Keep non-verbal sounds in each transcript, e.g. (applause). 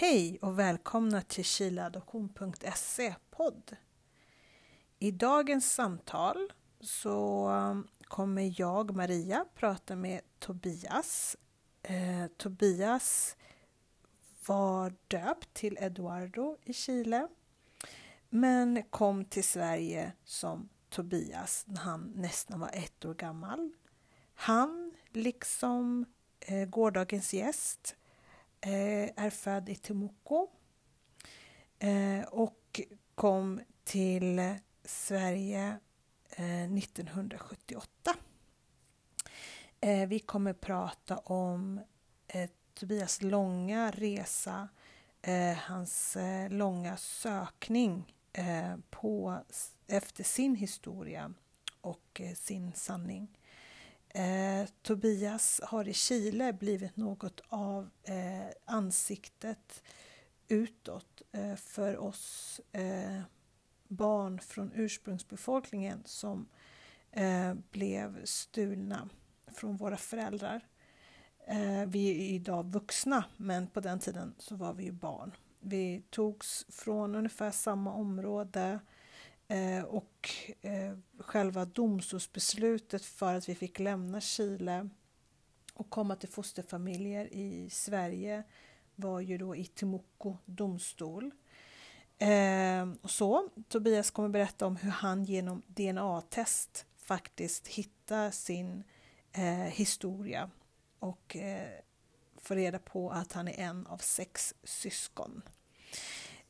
Hej och välkomna till chileadoption.se podd. I dagens samtal så um, kommer jag, Maria, prata med Tobias. Eh, Tobias var döpt till Eduardo i Chile men kom till Sverige som Tobias när han nästan var ett år gammal. Han, liksom eh, gårdagens gäst, eh, Eh, är född i Temuco eh, och kom till Sverige eh, 1978. Eh, vi kommer prata om eh, Tobias långa resa, eh, hans långa sökning på, efter sin historia och sin sanning. Eh, Tobias har i Chile blivit något av eh, ansiktet utåt eh, för oss eh, barn från ursprungsbefolkningen som eh, blev stulna från våra föräldrar. Eh, vi är idag vuxna men på den tiden så var vi ju barn. Vi togs från ungefär samma område Eh, Eh, och eh, själva domstolsbeslutet för att vi fick lämna Chile och komma till fosterfamiljer i Sverige var ju då i Temuco domstol. Eh, och så, Tobias kommer berätta om hur han genom DNA-test faktiskt hittar sin eh, historia och eh, får reda på att han är en av sex syskon.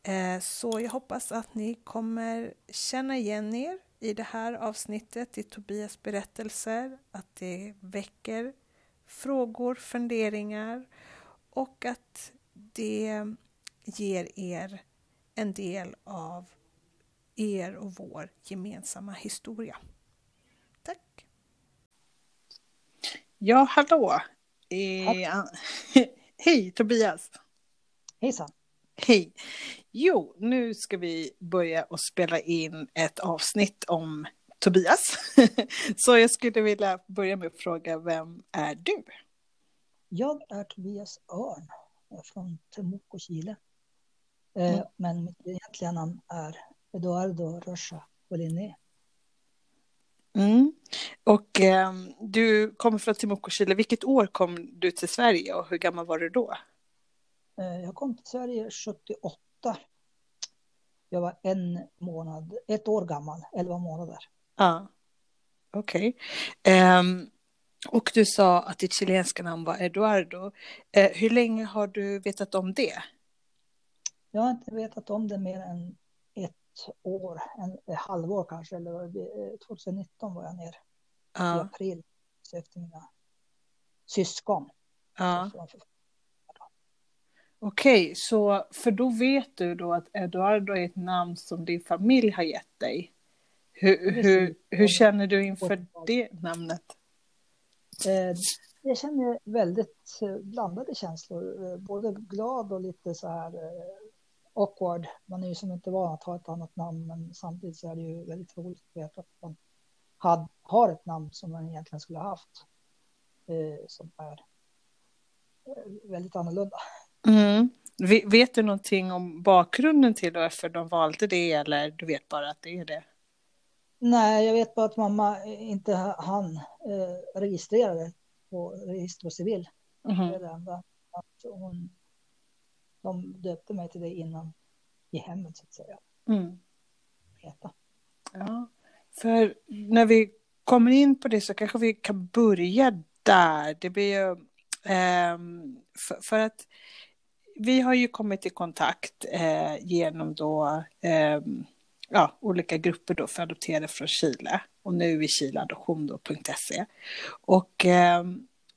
Eh, så jag hoppas att ni kommer känna igen er i det här avsnittet i Tobias berättelser, att det väcker frågor, funderingar och att det ger er en del av er och vår gemensamma historia. Tack! Ja, hallå! Eh, (laughs) Hej Tobias! Hejsan! Hej! Jo, nu ska vi börja och spela in ett avsnitt om Tobias. (laughs) Så jag skulle vilja börja med att fråga, vem är du? Jag är Tobias Örn från Temuco, Chile. Eh, mm. Men mitt egentliga namn är Eduardo Rocha Poliné. Mm. Och eh, du kommer från Temuco, Chile. Vilket år kom du till Sverige och hur gammal var du då? Eh, jag kom till Sverige 78. Jag var en månad, ett år gammal, elva månader. Ja, okej. Okay. Um, ehm, och du sa att ditt chilenska namn var Eduardo. Uh, hur länge har du vetat om det? Jag har inte vetat om det mer än ett år, en, ett halvår kanske. Eller 2019 var jag ner ja. i april efter mina syskon. Ja. Okej, så för då vet du då att Eduardo är ett namn som din familj har gett dig. Hur, hur, hur känner du inför det namnet? Eh, jag känner väldigt eh, blandade känslor, eh, både glad och lite så här awkward. Man är ju som inte van att ha ett annat namn, men samtidigt så är det ju väldigt roligt att veta att man har ett namn som man egentligen skulle ha haft, som är väldigt annorlunda. Mm. Vet du någonting om bakgrunden till varför de valde det eller du vet bara att det är det? Nej, jag vet bara att mamma inte hann eh, registrera det på register och civil. Mm. Det är det enda. Att hon, de döpte mig till det innan i hemmet så att säga. Mm. Ja, för när vi kommer in på det så kanske vi kan börja där. Det blir ju eh, för, för, att vi har ju kommit i kontakt eh, genom då, eh, ja, olika grupper då för adopterade från Chile. Och nu i chileadoption.se. Och eh,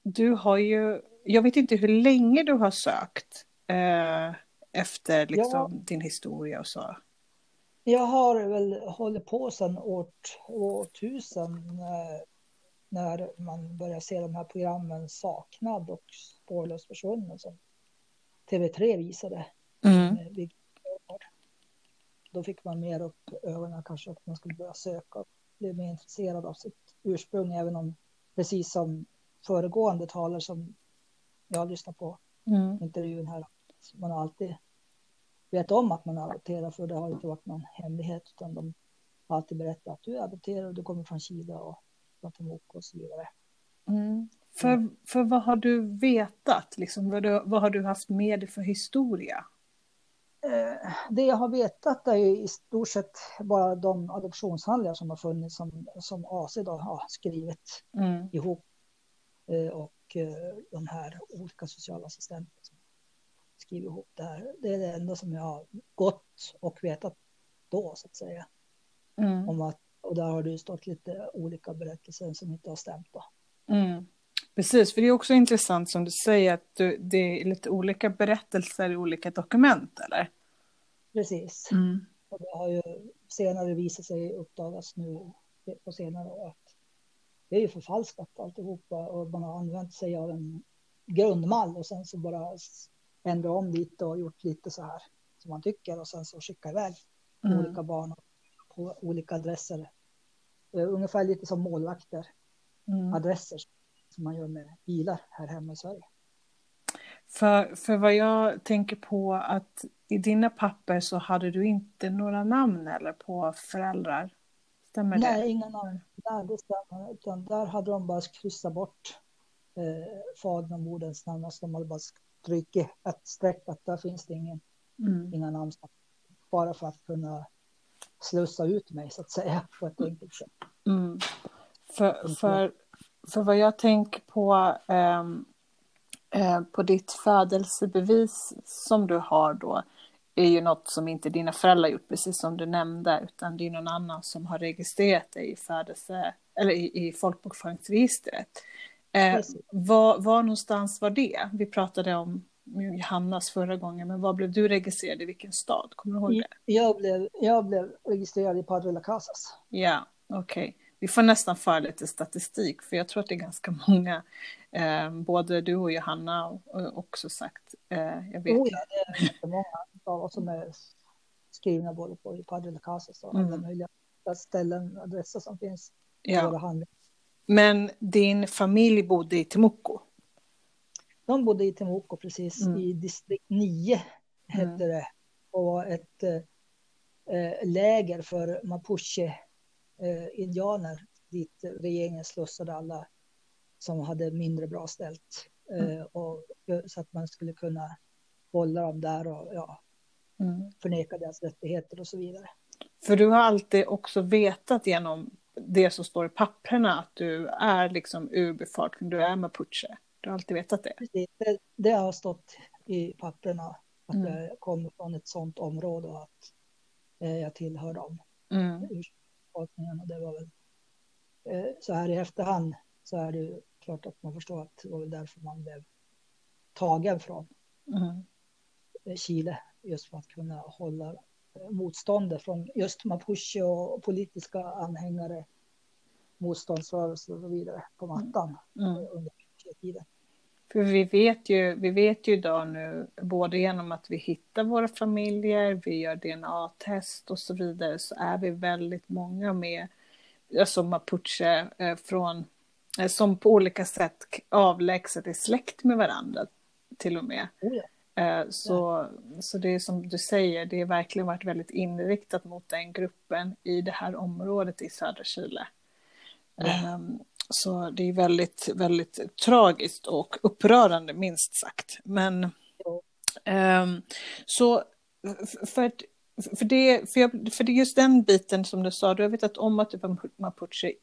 du har ju, jag vet inte hur länge du har sökt eh, efter liksom, ja. din historia och så. Jag har väl hållit på sedan år, år tusen när, när man börjar se de här programmen Saknad och Spårlöst försvunnen som TV3 visade. Mm. Då fick man mer upp ögonen kanske att man skulle börja söka och bli mer intresserad av sitt ursprung, även om precis som föregående talare som jag lyssnar på mm. intervjun här, man alltid vet om att man är adopterad för det har inte varit någon hemlighet utan de har alltid berättat att du är adopterad och du kommer från Chile och Temuco och så vidare. Mm. För, för vad har du vetat? Liksom, vad, du, vad har du haft med dig för historia? Eh, det jag har vetat är ju i stort sett bara de adoptionshandlingar som har funnits som, som AC då har skrivit mm. ihop. Eh, och eh, de här olika sociala assistenterna som skriver ihop det här. Det är det enda som jag har gått och vetat då så att säga. Mm. Om att, och där har det stått lite olika berättelser som inte har stämt då. Mm. Precis, för det är också intressant som du säger att du, det är lite olika berättelser i olika dokument, eller? Precis. Mm. Och det har ju senare visat sig uppdagas nu på senare år att det är ju förfalskat alltihopa och man har använt sig av en grundmall och sen så bara ändra om lite och gjort lite så här som man tycker och sen så skicka iväg mm. olika barn på olika adresser. Ungefär lite som målvakter, mm. adresser som man gör med bilar här hemma i Sverige. För, för vad jag tänker på att i dina papper så hade du inte några namn eller på föräldrar? Stämmer Nej, det? Nej, inga namn. Nej, det stämmer. Utan där hade de bara kryssat bort eh, fadern och moderns namn. Alltså de hade bara strukit ett streck att där finns det ingen, mm. inga namn. Bara för att kunna slussa ut mig så att säga på ett enkelt sätt. Mm. För, för, för vad jag tänker på um, uh, på ditt födelsebevis som du har då är ju något som inte dina föräldrar gjort, precis som du nämnde, utan det är någon annan som har registrerat dig i födelse eller i, i folkbokföringsregistret. Eh, var, var någonstans var det? Vi pratade om Johannas förra gången, men var blev du registrerad i vilken stad? Kommer du ihåg det? Jag blev, jag blev registrerad i Padre La Casas. Ja, okej. Okay. Vi får nästan föra lite statistik, för jag tror att det är ganska många, eh, både du och Johanna och också sagt. Eh, jag vet oh, ja, det är jättemånga av oss som är skrivna både på Padre La Casas och mm. alla möjliga ställen, adresser som finns. Ja. Men din familj bodde i Temuco? De bodde i Temuco precis, mm. i distrikt 9 hette mm. det. Och var ett eh, läger för mapuche-indianer eh, dit regeringen slussade alla som hade mindre bra ställt. Mm. Eh, och, så att man skulle kunna hålla dem där och ja, mm. förneka deras rättigheter och så vidare. För du har alltid också vetat genom det som står i papperna att du är liksom urbefolkning, du är mapuche. Du har alltid vetat det. Precis, det, det har stått i papperna att mm. jag kommer från ett sådant område och att eh, jag tillhör dem. Mm. Ursprungsbefolkningen och det var väl eh, så här i efterhand så är det klart att man förstår att det var väl därför man blev tagen från mm. Chile just för att kunna hålla motståndet från just mapuche och politiska anhängare, motståndsrörelser och så vidare på mattan mm. mm. under tiden. För vi vet, ju, vi vet ju idag nu, både genom att vi hittar våra familjer, vi gör DNA-test och så vidare, så är vi väldigt många med, alltså mapuche, eh, från, eh, som på olika sätt avlägset är släkt med varandra till och med. Oh ja. Eh, så, så det är som du säger, det har verkligen varit väldigt inriktat mot den gruppen i det här området i södra Chile. Um, så det är väldigt, väldigt tragiskt och upprörande minst sagt. Men um, så för, att, för, det, för, jag, för det är just den biten som du sa, du har vetat om att du var mapuche.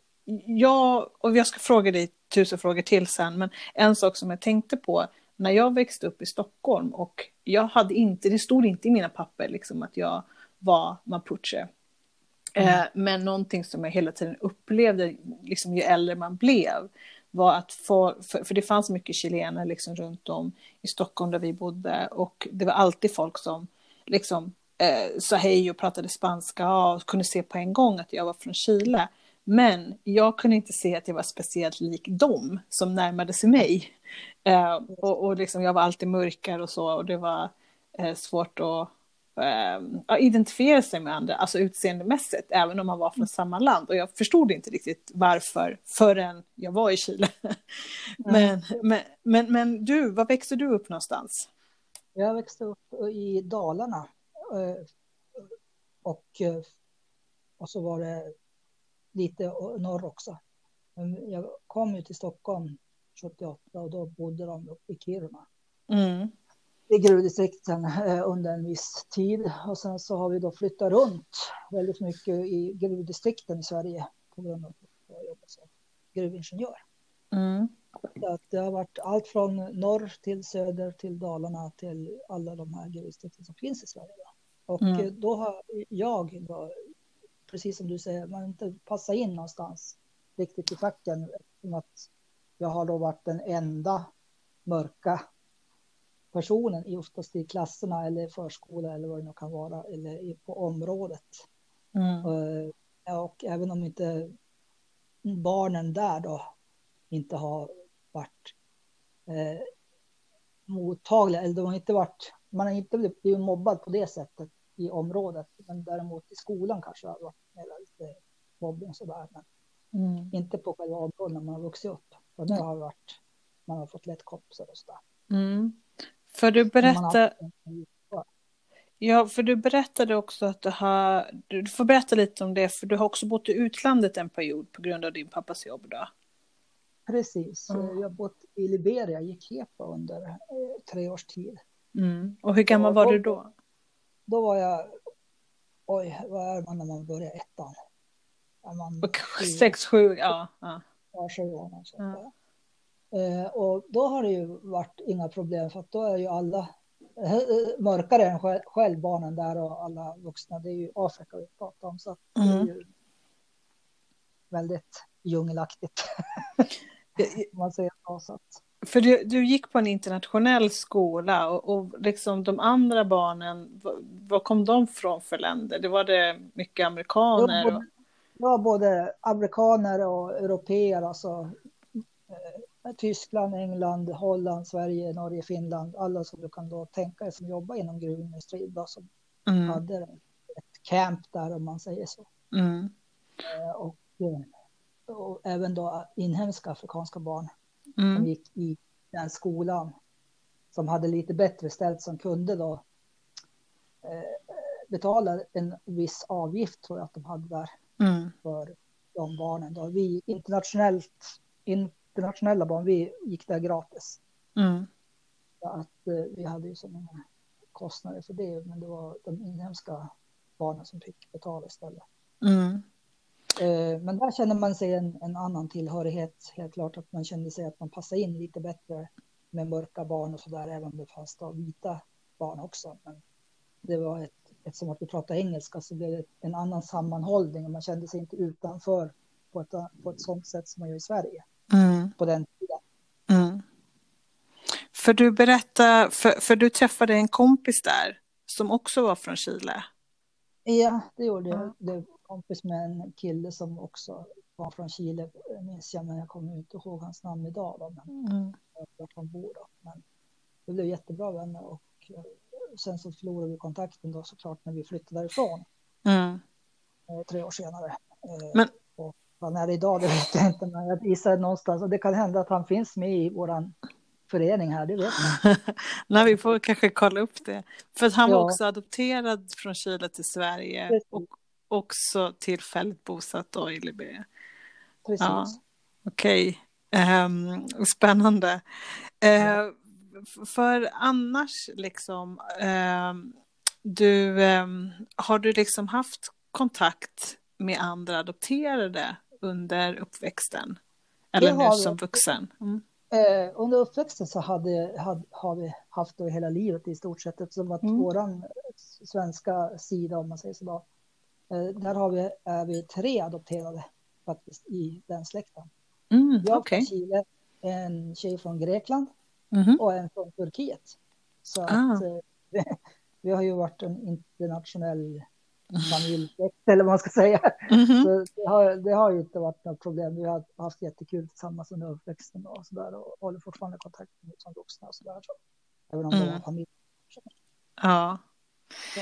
Jag, och jag ska fråga dig tusen frågor till sen, men en sak som jag tänkte på när jag växte upp i Stockholm och jag hade inte, det stod inte i mina papper liksom att jag var mapuche. Mm. Eh, men någonting som jag hela tiden upplevde, liksom ju äldre man blev, var att for, för, för det fanns mycket chilener liksom runt om i Stockholm där vi bodde och det var alltid folk som liksom eh, sa hej och pratade spanska och kunde se på en gång att jag var från Chile. Men jag kunde inte se att jag var speciellt lik dem som närmade sig mig. Eh, och och liksom, jag var alltid mörkare och så och det var eh, svårt att eh, identifiera sig med andra, alltså utseendemässigt, även om man var från samma land. Och jag förstod inte riktigt varför förrän jag var i Chile. (laughs) men, men, men, men, du, var växte du upp någonstans? Jag växte upp i Dalarna. eh, Och, eh, och så var det lite norr också. Men jag kom ju till Stockholm 78 och då bodde de uppe i Kiruna. Mm. I gruvdistrikten eh, under en viss tid. Och sen så har vi då flyttat runt väldigt mycket i gruvdistrikten i Sverige på grund av att jag jobbar som gruvingenjör. Mm. Så att det har varit allt från norr till söder till Dalarna till alla de här gruvdistrikten som finns i Sverige. Och Mm. eh, då har jag, då, precis som du säger, man inte passat in någonstans riktigt i facken. eftersom att jag har då varit den enda mörka personen i oftast i klasserna eller förskola eller vad det nu kan vara eller på området. Mm. Ja, Och även om inte barnen där då inte har varit eh, mottagliga eller de har inte varit, man har inte blivit mobbad på det sättet i området, men däremot i skolan kanske det har varit mer lite mobbning och sådär, men Mm. inte på själva området när man har vuxit upp. För nu har det varit, man har fått lätt kompisar och sådär. Mm. För du Men man har berätta, haft en- ja, för du berättade också att du har, du får berätta lite om det, för du har också bott i utlandet en period på grund av din pappas jobb då. Precis, Mm. jag har bott i Liberia, i Kepa under eh, tre års tid. Mm. Och hur gammal var då- du då? Då var jag, oj, vad är man när man börjar ettan? Man sex, sju, ja. ja. ja, sju år Ja. Eh, och då har det ju varit inga problem för att då är ju alla eh, eh, mörkare än själv, barnen där och alla vuxna. Det är ju Afrika vi pratar om så att det är Mm. ju väldigt djungelaktigt (laughs) man säger så. så För du, du gick på en internationell skola och, och liksom de andra barnen, vad, kom de från för länder? Det var det mycket amerikaner? Ja, Och, Det var både amerikaner och europeer, alltså Tyskland, England, Holland, Sverige, Norge, Finland, alla som du kan då tänka dig som jobbar inom gruvindustrin då, som mm, hade ett camp där om man säger så. mm, Eh, Och, eh, och även då inhemska afrikanska barn som mm, gick i den skolan som hade lite bättre ställt som kunde då eh, betala en viss avgift tror jag att de hade där mm, för de barnen. Då. Vi internationellt, internationella barn, vi gick där gratis. mm, Så att eh, vi hade ju så många kostnader för det, men det var de inhemska barnen som fick betala istället. mm, Eh, men där känner man sig en, en annan tillhörighet, helt klart att man kände sig att man passade in lite bättre med mörka barn och sådär, även om det fanns då vita barn också. Men det var ett, eftersom att vi pratade engelska så blev det en annan sammanhållning och man kände sig inte utanför på ett, på ett sånt sätt som man gör i Sverige mm, på den tiden. mm. För du berättade, för, för du träffade en kompis där som också var från Chile. Ja, det gjorde jag. Ja. Det var kompis med en kille som också var från Chile, minns jag, men jag kommer inte ihåg hans namn idag. Då, men Mm, vart han bor då. Men vi blev jättebra vänner och eh, sen så förlorade vi kontakten då såklart när vi flyttade därifrån mm, eh, tre år senare. Eh, Men- han är idag, det vet jag inte, men jag gissar någonstans. Och det kan hända att han finns med i våran förening här, det vet man. (laughs) Nej, vi får kanske kolla upp det. För han var Ja. också adopterad från Chile till Sverige Precis. och också tillfälligt bosatt då i Liberia. Precis. Ja. Okej, Ehm, spännande. F- för annars, liksom, ehm, du, ehm, har du liksom haft kontakt med andra adopterade under uppväxten? Eller nu har vi. som vuxen? Mm. Eh, under uppväxten så hade, hade, har vi haft det hela livet i stort sett eftersom att Mm. våran svenska sida, om man säger så då, eh, där har vi, är vi tre adopterade faktiskt i den släkten. Mm, Jag Okej. från Chile, en tjej från Grekland Mhm. och en från Turkiet. Så Ah. att eh, (laughs) vi har ju varit en internationell familj, eller vad man ska säga. Mhm. Så det, har, det har ju inte varit något problem. Vi har haft jättekul tillsammans under uppväxten och så där och håller fortfarande kontakt med som vuxna och så där. Så, även om Mm. har familj. Ja. Så,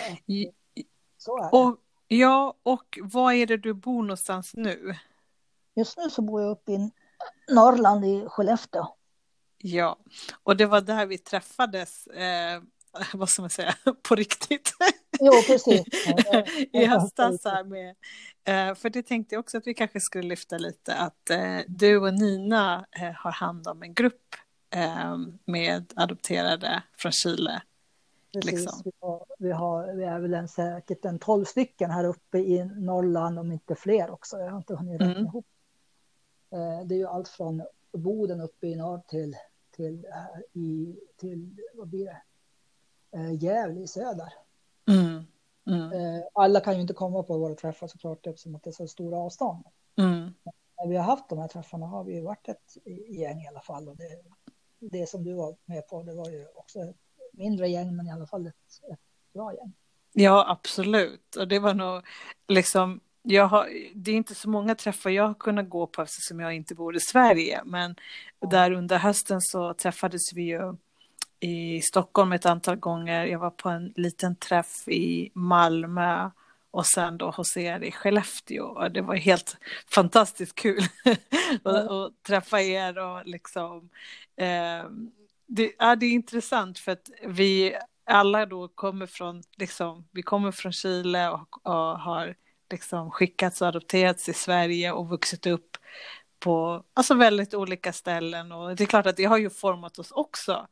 så är det. Och, ja, och var är det du bor någonstans nu? Just nu så bor jag uppe i Norrland i Skellefteå. Ja, och det var där vi träffades. Eh, (laughs) vad ska man säga, (laughs) på riktigt. Jo, precis. (laughs) I höstas här med, eh, för det tänkte jag också att vi kanske skulle lyfta lite, att eh, du och Nina eh, har hand om en grupp med adopterade från Chile. Precis, liksom. vi, har, vi, har, vi är väl en, säkert en tolv stycken här uppe i Norrland, om inte fler också. Jag har inte hunnit räkna mm. ihop. Det är ju allt från Boden uppe i norr till, till, i, till vad blir det? Gävle i söder. Mm. Mm. Eh, alla kan ju inte komma på våra träffar såklart eftersom att det är så stora avstånd. Mm. När vi har haft de här träffarna har vi ju varit ett gäng i alla fall. Och det, det som du var med på, det var ju också ett mindre gäng men i alla fall ett, ett bra gäng. Ja, absolut. Och det var nog liksom, jag har, det är inte så många träffar jag har kunnat gå på eftersom jag inte bor i Sverige. Men ja. där under hösten så träffades vi ju i Stockholm ett antal gånger. Jag var på en liten träff i Malmö och sen då hos er i Skellefteå. Och det var helt fantastiskt kul (laughs) att, att träffa er och liksom. Eh, det, ja, det är intressant för att vi alla då kommer från, liksom, vi kommer från Chile och, och har liksom skickats och adopterats till Sverige och vuxit upp på alltså väldigt olika ställen och det är klart att det har ju format oss också.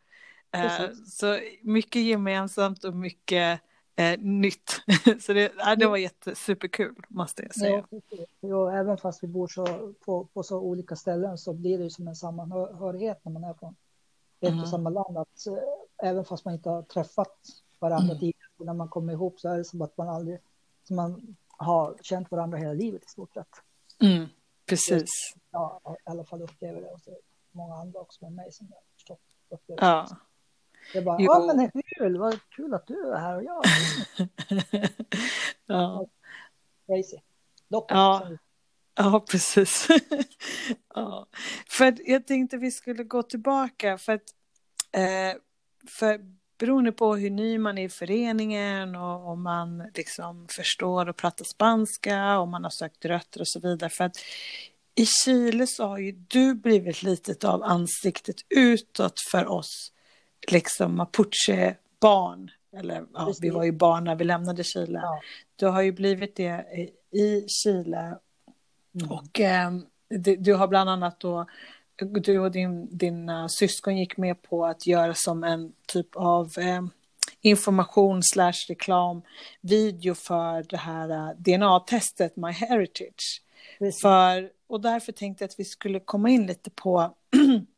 Eh, så mycket gemensamt och mycket eh, nytt. (laughs) så det, ja, det var jätte, superkul måste jag säga. Ja, ja, även fast vi bor så, på, på så olika ställen så blir det ju som en sammanhörighet när man är från ett mm. och samma land. Att, äh, även fast man inte har träffat varandra mm. tidigare, när man kommer ihop så är det som att man aldrig som man har känt varandra hela livet i stort sett. Mm. Precis. Ja, i alla fall upplever det och så många andra också med mig som jag förstått upplever ja. det. Det bara, ja men det är kul, vad kul att du är här och jag. (laughs) ja. Crazy. Dock, ja. ja, precis. (laughs) ja. För jag tänkte vi skulle gå tillbaka för att eh, för beroende på hur ny man är i föreningen och om man liksom förstår och pratar spanska, om man har sökt rötter och så vidare. För att i Chile så har ju du blivit lite av ansiktet utåt för oss liksom mapuche-barn. Eller ja, vi var ju barn när vi lämnade Chile. Ja. Du har ju blivit det i Chile. Mm. Och eh, du, du, har bland annat då, du och din, din uh, syskon gick med på att göra som en typ av eh, information slash reklam video för det här eh, DNA-testet My Heritage. För, och därför tänkte jag att vi skulle komma in lite på (clears throat)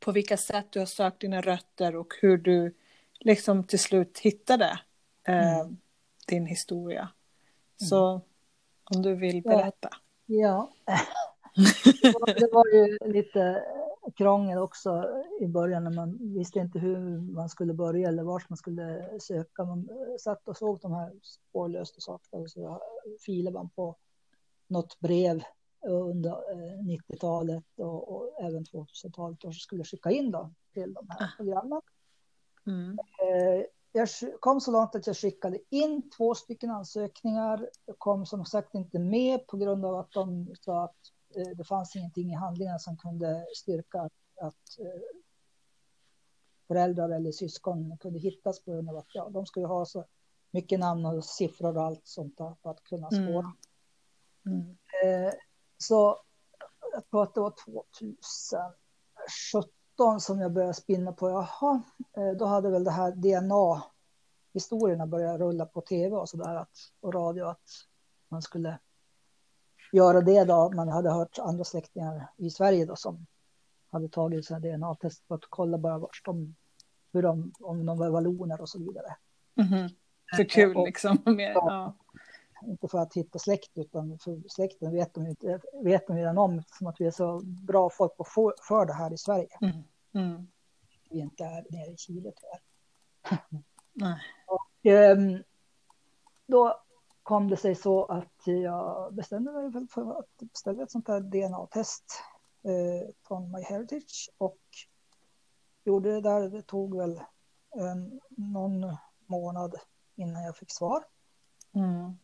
på vilka sätt du har sökt dina rötter och hur du liksom till slut hittade eh, mm. din historia. Så mm. om du vill berätta. Ja, (laughs) det var ju lite krångel också i början när man visste inte hur man skulle börja eller vart man skulle söka. Man satt och såg de här spårlöst och sakta och så filade man på något brev under 90-talet eh, och, och även 2000-talet och skulle skicka in då till de här ah. programmen. Mm. Eh, jag kom så långt att jag skickade in två stycken ansökningar. Jag kom som sagt inte med på grund av att de sa att eh, det fanns ingenting i handlingarna som kunde styrka att, att föräldrar eller syskon kunde hittas på grund av att ja, de skulle ha så mycket namn och siffror och allt sånt där för att kunna spåra. Mm. Mm. Så jag tror att det var 2017 som jag började spinna på, jaha, eh, då hade väl det här DNA-historierna börjat rulla på tv och sådär och radio att man skulle göra det då. Man hade hört andra släktingar i Sverige då som hade tagit DNA-test för att kolla bara vart de, hur de, om de var valloner och så vidare. Mm -hmm. Så kul och, liksom. Med, ja inte för att hitta släkt, utan för släkten vet de, inte, vet de redan om, som att vi är så bra folk på för, för det här i Sverige. Mm. Mm. Vi inte är nere i Chile tyvärr. (laughs) Nej. Och, um, då kom det sig så att jag bestämde mig för att beställa ett sånt här DNA-test eh, från MyHeritage och gjorde det där. Det tog väl en, någon månad innan jag fick svar. Mm.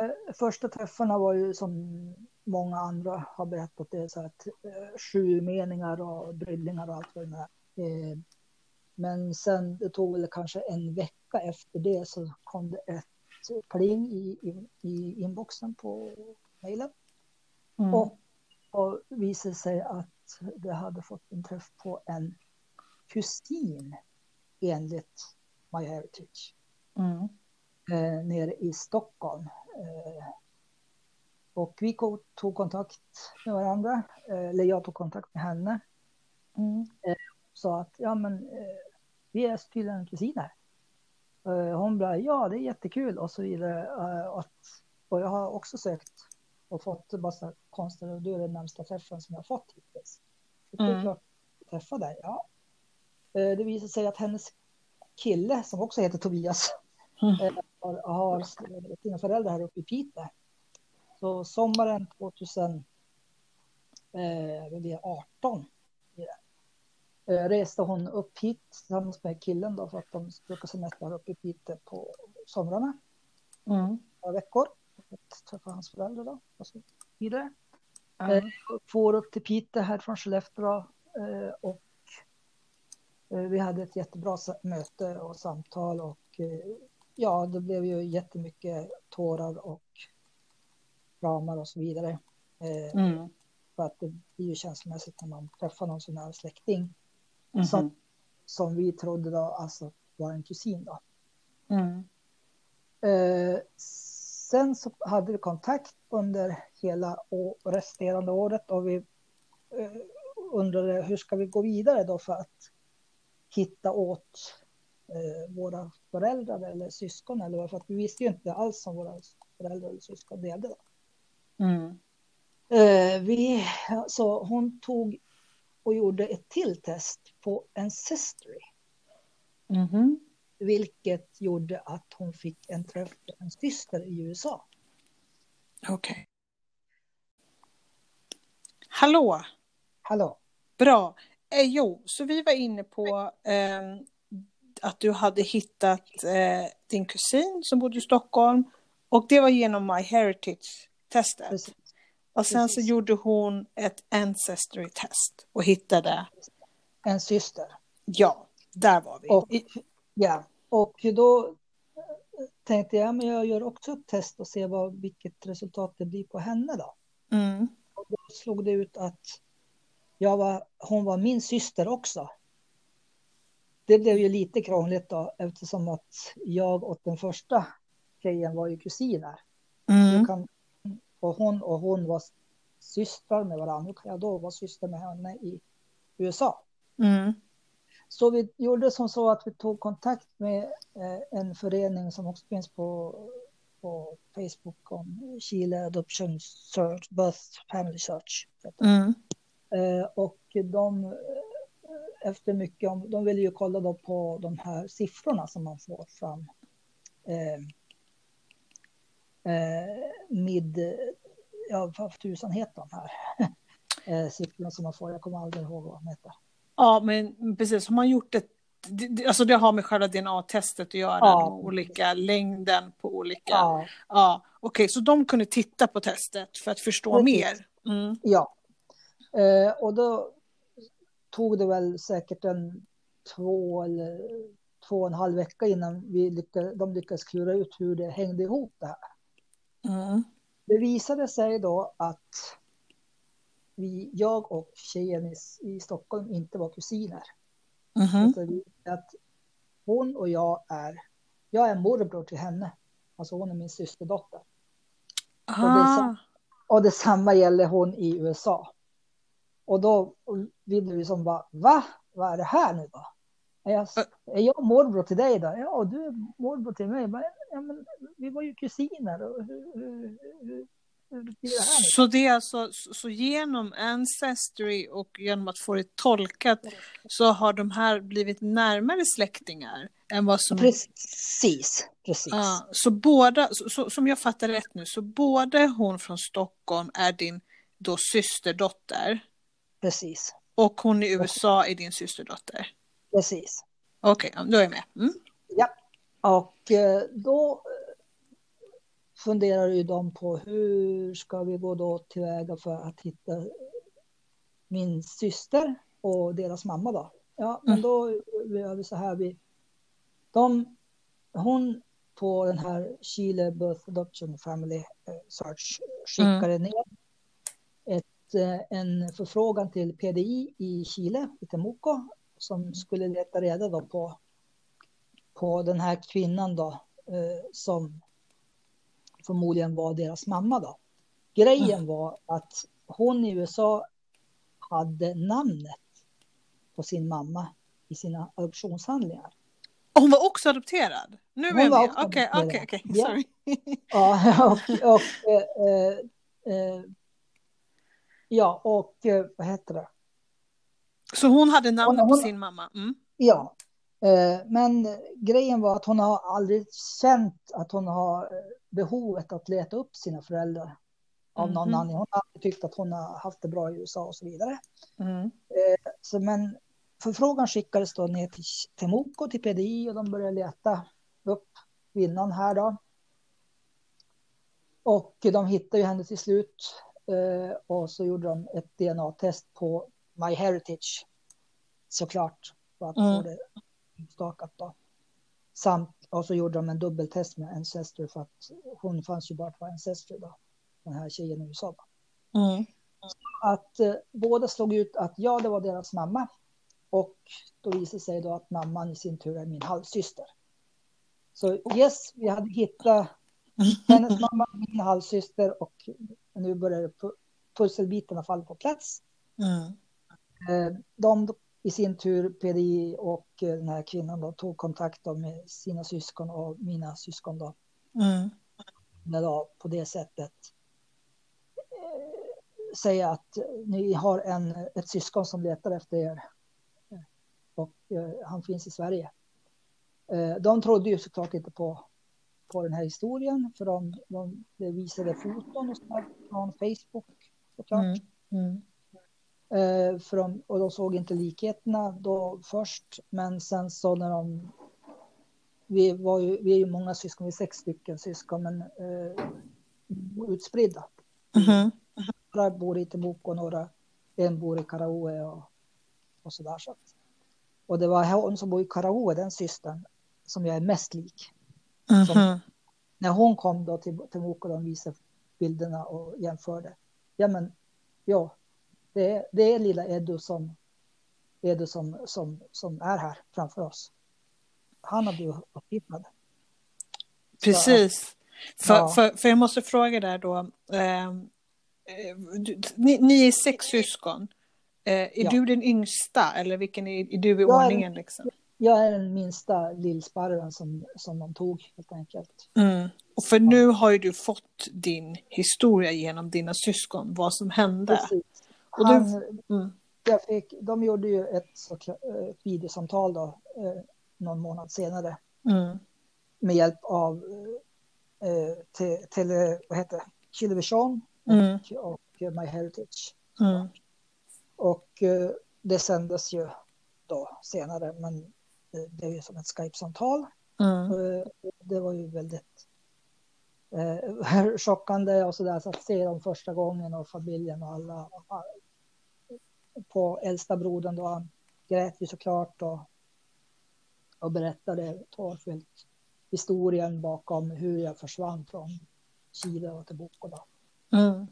Eh, första träffarna var ju som många andra har berättat, det så att eh, sju meningar och bryllingar och allt vad det är. Eh, Men sen det tog väl kanske en vecka efter det så kom det ett pling i, i, i inboxen på mejlen. Mm. Och, och visade sig att det hade fått en träff på en kusin enligt MyHeritage Mm. Eh, nere i Stockholm. Eh, och vi tog kontakt med varandra, eh, eller jag tog kontakt med henne. Mm. Sa att ja, men eh, vi är tydligen kusiner. Eh, hon bara ja, det är jättekul och så vidare. Eh, att, och jag har också sökt och fått massa konster och du är den närmsta träffen som jag har fått hittills. Så det är Mm. klart, träffa dig, ja. Eh, det visade sig att hennes kille som också heter Tobias Mm. eh, har, har sina föräldrar här uppe i Piteå. Så sommaren 2018 blir det, eh, reste hon upp hit tillsammans med killen då för att de brukar semestra uppe i Piteå på somrarna, Mm. några veckor. Träffa hans föräldrar då och så vidare. Ja. Eh, får upp till Piteå här från Skellefteå eh, och eh, vi hade ett jättebra möte och samtal och eh, ja, det blev ju jättemycket tårar och kramar och så vidare. Eh, Mm. För att det blir ju känslomässigt när man träffar någon sån här släkting Mhm. som, som vi trodde då alltså var en kusin då. Mm. Eh, sen så hade vi kontakt under hela å- resterande året och vi eh, undrade hur ska vi gå vidare då för att hitta åt eh, våra föräldrar eller syskon eller vad, för att vi visste ju inte alls om våra föräldrar eller syskon levde. Då. Mm. Eh, vi, så hon tog och gjorde ett till test på Ancestry, Mhm. vilket gjorde att hon fick en träff med en syster i USA. Okej. Hallå, Hallå? bra. Eh, jo, så vi var inne på ehm, att du hade hittat eh, din kusin som bodde i Stockholm och det var genom MyHeritage-testet. Precis. Och sen så precis. gjorde hon ett Ancestry-test och hittade, En syster. ja, där var vi. Och, ja, och då tänkte jag, men jag gör också ett test och ser vad, vilket resultat det blir på henne då. Mm. Och då slog det ut att jag var, hon var min syster också. Det blev ju lite krångligt då eftersom att jag och den första tjejen var ju kusiner. Mm. Kan, och hon och hon var systrar med varandra. Hur kan jag då vara syster med henne i USA? Mm. Så vi gjorde som så att vi tog kontakt med eh, en förening som också finns på, på Facebook om Chile Adoption Search, Birth Family Search. Mm. Eh, och de, efter mycket om, de ville ju kolla då på de här siffrorna som man får fram. Eh, eh, mid, ja vad tusan heter de här (laughs) eh, siffrorna som man får, jag kommer aldrig ihåg vad de heter. Ja, men precis. Har man gjort ett... Alltså det har med själva DNA-testet att göra, Ja. olika längden på olika... Ja, Ja, okej, så de kunde titta på testet för att förstå Precis. mer. Mm. Ja. Eh, och då tog det väl säkert en två eller två och en halv vecka innan vi lyckades, de lyckades klura ut hur det hängde ihop det här. Mm. Det visade sig då att vi, jag och tjejen i, i Stockholm inte var kusiner. Mhm. Så vi- att hon och jag är, jag är morbror till henne. Alltså hon är min systerdotter. det så- Ah. Och detsamma gäller hon i USA. Och då ville vi som bara, va? Vad är det här nu då? Är jag, är jag morbror till dig då? Ja, och du är morbror till mig. Bara, Ja, men vi var ju kusiner. Och hur, hur, hur, det? Så det är alltså, så så genom Ancestry och genom att få det tolkat så har de här blivit närmare släktingar än vad som... Precis, precis. Ja, så båda, så, så, som jag fattar rätt nu, så både hon från Stockholm är din då systerdotter Precis, och hon i USA är din systerdotter. precis. Okej, ja, då är jag med. Mm. Ja, och eh, då eh, funderar ju de på hur ska vi gå då tillväga för att hitta min syster och deras mamma då. Ja, men då gör vi så här. Vi, de, hon på den här Chile Birth Adoption Family eh, Search skickade ner ett, eh, en förfrågan till PDI i Chile, i Temuco, som skulle leta reda då på, på den här kvinnan då, eh, som förmodligen var deras mamma då. Grejen var att hon i USA hade namnet på sin mamma i sina adoptionshandlingar. Hon var också adopterad? Nu är Hon jag var med. också Okej, adopterad. okej, okej. Ja. Sorry. Ja, (laughs) och, och eh, eh, ja, och eh, vad heter det? Så hon hade namnet Hon- på sin mamma? Mm. Ja, eh, men grejen var att hon har aldrig känt att hon har eh, behovet att leta upp sina föräldrar av någon Mhm. anledning. Hon har alltid tyckt att hon har haft det bra i USA och så vidare. Mm. Så, men förfrågan skickades då ner till Temuco, till PDI och de började leta upp kvinnan här då. Och de hittade ju henne till slut och så gjorde de ett DNA-test på MyHeritage såklart för att Mm. få det utstakat då. Samt, och så gjorde de en dubbeltest med Ancestry för att hon fanns ju bara på Ancestry då, den här tjejen i USA. Mm. att eh, båda slog ut att ja, det var deras mamma. Och då visade sig då att mamman i sin tur är min halvsyster. Så yes, vi hade hittat (laughs) hennes mamma, min halvsyster och nu börjar pu- pusselbitarna falla på plats. Mm. Eh, De i sin tur, PDI och eh, den här kvinnan då, tog kontakt då med sina syskon och mina syskon då. Mm. Då på det sättet eh, säga att ni har en, ett syskon som letar efter er. Och eh, han finns i Sverige. Eh, de trodde ju såklart inte på, på den här historien för de, de, de visade foton och sådär från Facebook såklart. Mm. Mm. Eh, för de, och de såg inte likheterna då först, men sen så när de... Vi, var ju, vi är ju många syskon, vi är sex stycken syskon, men eh, utspridda. Mhm. Några bor i Temuco, några en bor i Karaue och, och sådär. Så och det var hon som bor i Karaue, den systern, som jag är mest lik. Mhm. När hon kom då till Temuco, de visade bilderna och jämförde. Ja, men ja, det är, det är lilla Edu som, Edu som, som, som är här framför oss. Han har blivit upphittad. Precis. För, Ja. för, för jag måste fråga där då. ehm, eh, ni, ni är sex syskon. Eh, är Ja. du den yngsta eller vilken är, är du i Jag är- ordningen? Liksom? Jag är den minsta lillsparven som, som de tog helt enkelt. Mm. Och för nu har ju du fått din historia genom dina syskon, vad som hände. Precis. Och du- Han, Mm. jag fick, de gjorde ju ett, ett videosamtal då, eh, någon månad senare Mm. med hjälp av eh, te, tele, vad heter det? Television Mm. och eh, MyHeritage. Mm. Och eh, det sändes ju då senare, men eh, det är ju som ett Skype-samtal. Mm. Eh, Det var ju väldigt eh, (laughs) chockande och sådär, så att se dem första gången och familjen och alla. På äldsta brodern då, han grät ju såklart och, och berättade tårfyllt historien bakom hur jag försvann från Chile och till Boko då. Mm.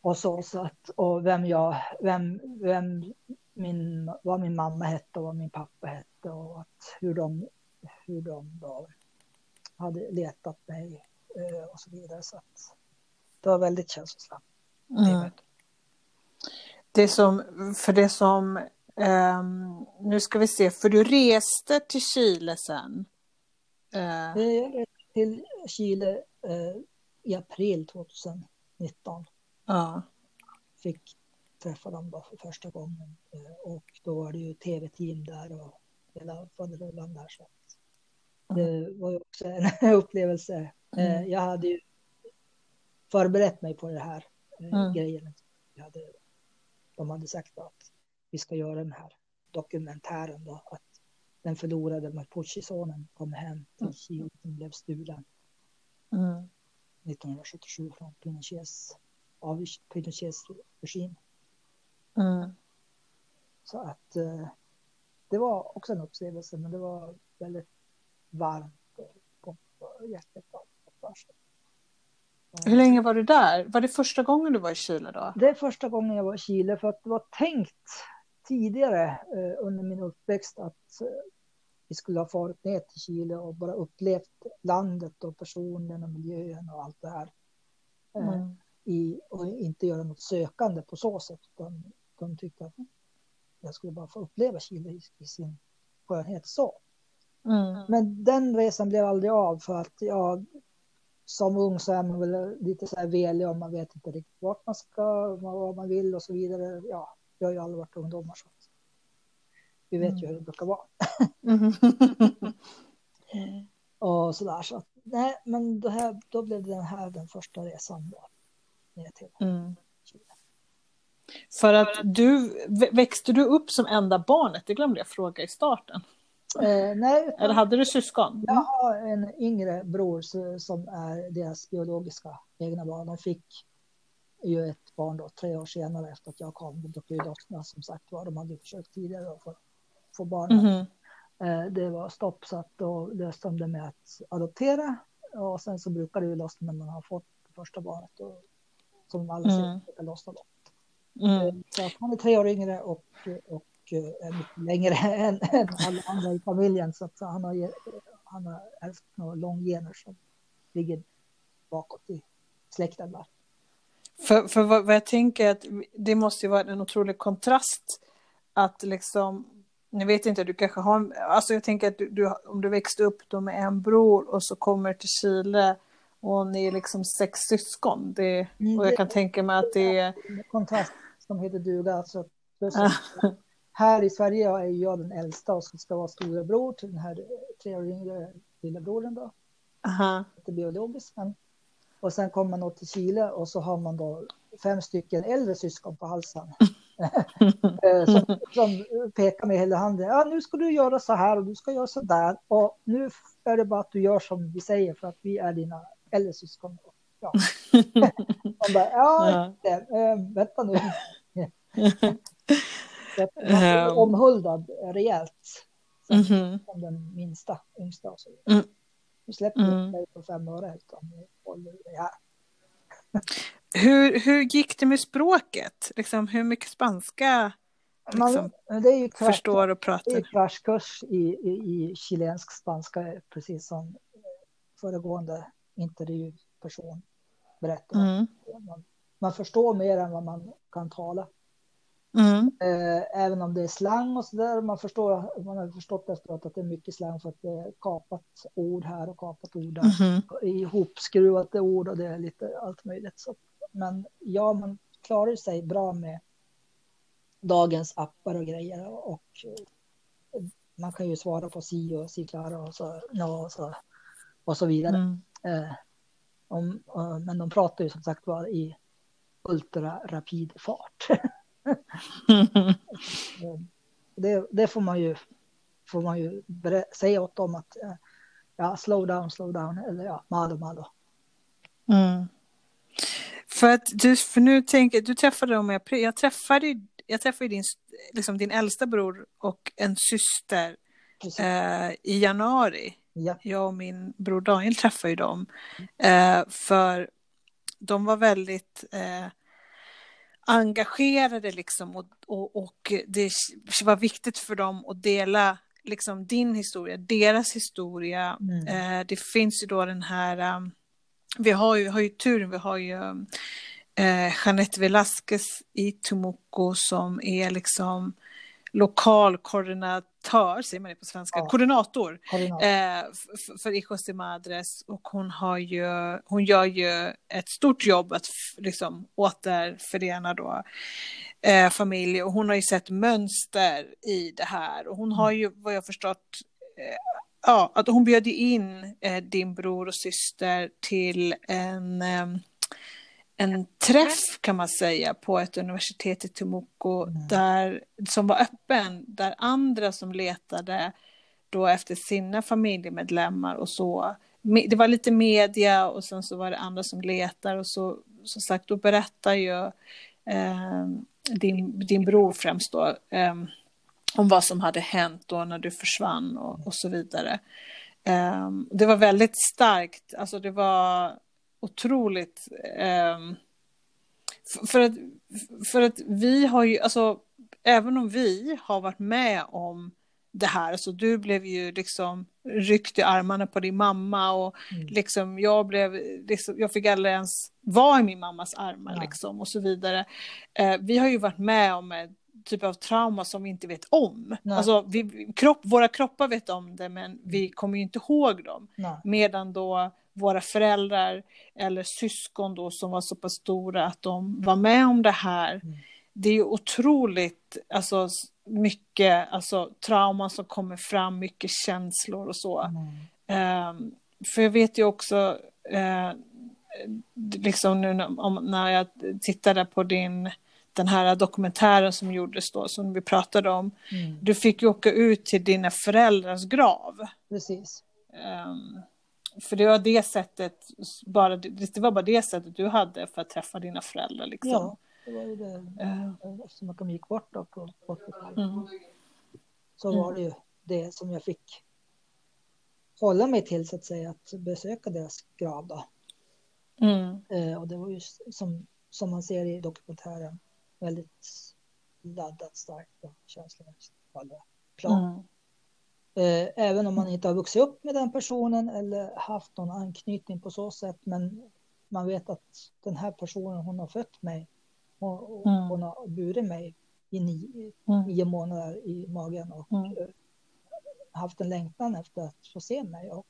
Och så, så att, och vem jag, vem, vem min, vad min mamma hette och vad min pappa hette och att hur de, hur de då hade letat mig eh, och så vidare. Så att det var väldigt känslosamt. Mm. Det som, för det som, ehm, nu ska vi se, för du reste till Chile sen. Eh, Jag reste till Chile eh, i april 2019. ja. Fick träffa dem då för första gången eh, och då var det ju tv-team där och hela faderullan där. Så det var ju också en (laughs) upplevelse. Eh, Mm. Jag hade ju förberett mig på det här eh, Mm. grejen. Hade, de hade sagt att vi ska göra den här dokumentären då, att den förlorade Mapuche-sonen kom hem till Mm. Chile som blev stulen Mm. 1977 från Pinochets, av Pinochets regim. Mm. Så att, eh, det var också en upplevelse, men det var väldigt varmt och, och jättebra. Hur länge var du där? Var det första gången du var i Chile då? Det är första gången jag var i Chile för att det var tänkt tidigare eh, under min uppväxt att eh, vi skulle ha farit ner till Chile och bara upplevt landet och personen och miljön och allt det här. Eh, mm. I, och inte göra något sökande på så sätt. Utan de tyckte att jag skulle bara få uppleva Chile i, i sin skönhet så. Mm. Men den resan blev aldrig av för att jag som ung så är man väl lite så här velig och man vet inte riktigt vart man ska, vad man vill och så vidare. Ja, jag har ju aldrig varit ungdomar så vi vet ju hur det brukar vara. Mm. (laughs) och sådär så att, nej, men det här, då blev det den här den första resan då. Ner till mm. För att du, växte du upp som enda barnet? Det glömde jag fråga i starten. Eh, nej, Eller hade du syskon? Mm. Jag har en yngre bror som är deras biologiska egna barn. De fick ju ett barn då tre år senare efter att jag kom. De ju lossna som sagt var. De hade försökt tidigare att få, barn. Mm. Eh, det var stopp så att då löste de det med att adoptera. Och sen så brukar det ju lossna när man har fått det första barnet. Och, som alla mm. ser, lossna då. Mm. Eh, så han är tre år yngre och, och är eh, mycket längre (laughs) än, än alla andra i familjen. Så att han har, han har ärvt några långgener som ligger bakåt i släkten där. För, för vad, vad, jag tänker att det måste ju vara en otrolig kontrast att liksom, ni vet inte, du kanske har, alltså jag tänker att du, du, om du växte upp då med en bror och så kommer till Chile och ni är liksom sex syskon. Det, mm, och jag kan tänka mig att det är... Kontrast som heter duga, alltså här i Sverige är jag den äldsta och ska vara storebror till den här tre år yngre lillebrodern då. Aha. Inte biologiskt, men. Och sen kommer man då till Chile och så har man då fem stycken äldre syskon på halsen. (laughs) Eh, som, som, pekar med hela handen. Ja, nu ska du göra så här och du ska göra så där. Och nu är det bara att du gör som vi säger för att vi är dina äldre syskon. Ja, (laughs) bara, ja, ja. Äh, vänta nu. (laughs) Um, omhuldad rejält. Som, mm-hmm. som den minsta, yngsta och så vidare. Mm. Nu släpper mm. dig på fem öre utan vi håller det här. (laughs) hur, hur gick det med språket? Liksom, hur mycket spanska liksom, Man, det är ju krasch, förstår och pratar? Det är kraschkurs i, i, i chilensk spanska, precis som föregående intervjuperson berättade. Mm. Man, man förstår mer än vad man kan tala. Mm. Eh, även om det är slang och så där. Man, förstår, man har förstått efteråt att det är mycket slang för att det är kapat ord här och kapat ord där. Mm. Ihopskruvade ord och det är lite allt möjligt. Så, men ja, man klarar sig bra med dagens appar och grejer. Och, och man kan ju svara på si och si klara och så, no, och så, och så vidare. Mm. Eh, om, men de pratar ju som sagt var i ultra rapid fart. (laughs) (laughs) det, det, får man ju, får man ju säga åt dem att ja, slow down, slow down, eller ja, malo, malo. Mm. För att du, för nu tänker du träffade dem, jag, jag träffade, jag träffade din, liksom din äldsta bror och en syster eh, i januari. Ja. Jag och min bror Daniel träffade ju dem. Eh, för de var väldigt eh, engagerade liksom och, och, och det var viktigt för dem att dela liksom din historia, deras historia. Mm. Eh, det finns ju då den här, um, vi har ju, har ju turen, vi har ju eh, Jeanette Velasquez i Tumuco som är liksom lokalkoordinatör, säger man det på svenska, ja. koordinator, Eh, för Hijos de Madres. Och hon, har ju, hon gör ju ett stort jobb att liksom återförena då eh, familj. Och hon har ju sett mönster i det här. Och hon har ju vad jag förstått eh, ja, att hon bjöd in eh, din bror och syster till en en träff kan man säga på ett universitet i Temuco mm. där, som var öppen, där andra som letade då efter sina familjemedlemmar och så. Det var lite media och sen så var det andra som letar och så som sagt då berättar ju eh, din, din bror främst då eh, om vad som hade hänt då när du försvann och, och så vidare. Um, det var väldigt starkt, alltså det var otroligt. Um, för, att, för att vi har ju, alltså även om vi har varit med om det här, så du blev ju liksom ryckt i armarna på din mamma och mm. liksom jag blev, liksom, jag fick aldrig ens vara i min mammas armar ja. liksom och så vidare. Eh, vi har ju varit med om ett typ av trauma som vi inte vet om. Nej. Alltså, vi, kropp, våra kroppar vet om det men vi mm. kommer ju inte ihåg dem. Nej. Medan då våra föräldrar eller syskon då som var så pass stora att de var med om det här. Mm. Det är ju otroligt alltså, mycket alltså, trauma som kommer fram, mycket känslor och så. Mm. Um, för jag vet ju också, uh, liksom nu när, när jag tittade på din den här dokumentären som gjordes då, som vi pratade om. Mm. Du fick ju åka ut till dina föräldrars grav. Precis. Um, för det var det sättet, bara, det var bara det sättet du hade för att träffa dina föräldrar. Liksom. Ja, det var ju det. Uh. Eftersom de gick bort då på 80-talet. Mm. Så var det ju det som jag fick hålla mig till så att säga, att besöka deras grav då. Mm. Uh, och det var ju som, som man ser i dokumentären väldigt laddat starkt och känslomässigt på alla plan. Mm. Eh, även om man inte har vuxit upp med den personen eller haft någon anknytning på så sätt. Men man vet att den här personen, hon har fött mig. Och, mm. Hon har burit mig i nio, mm. nio månader i magen och mm. Eh, haft en längtan efter att få se mig och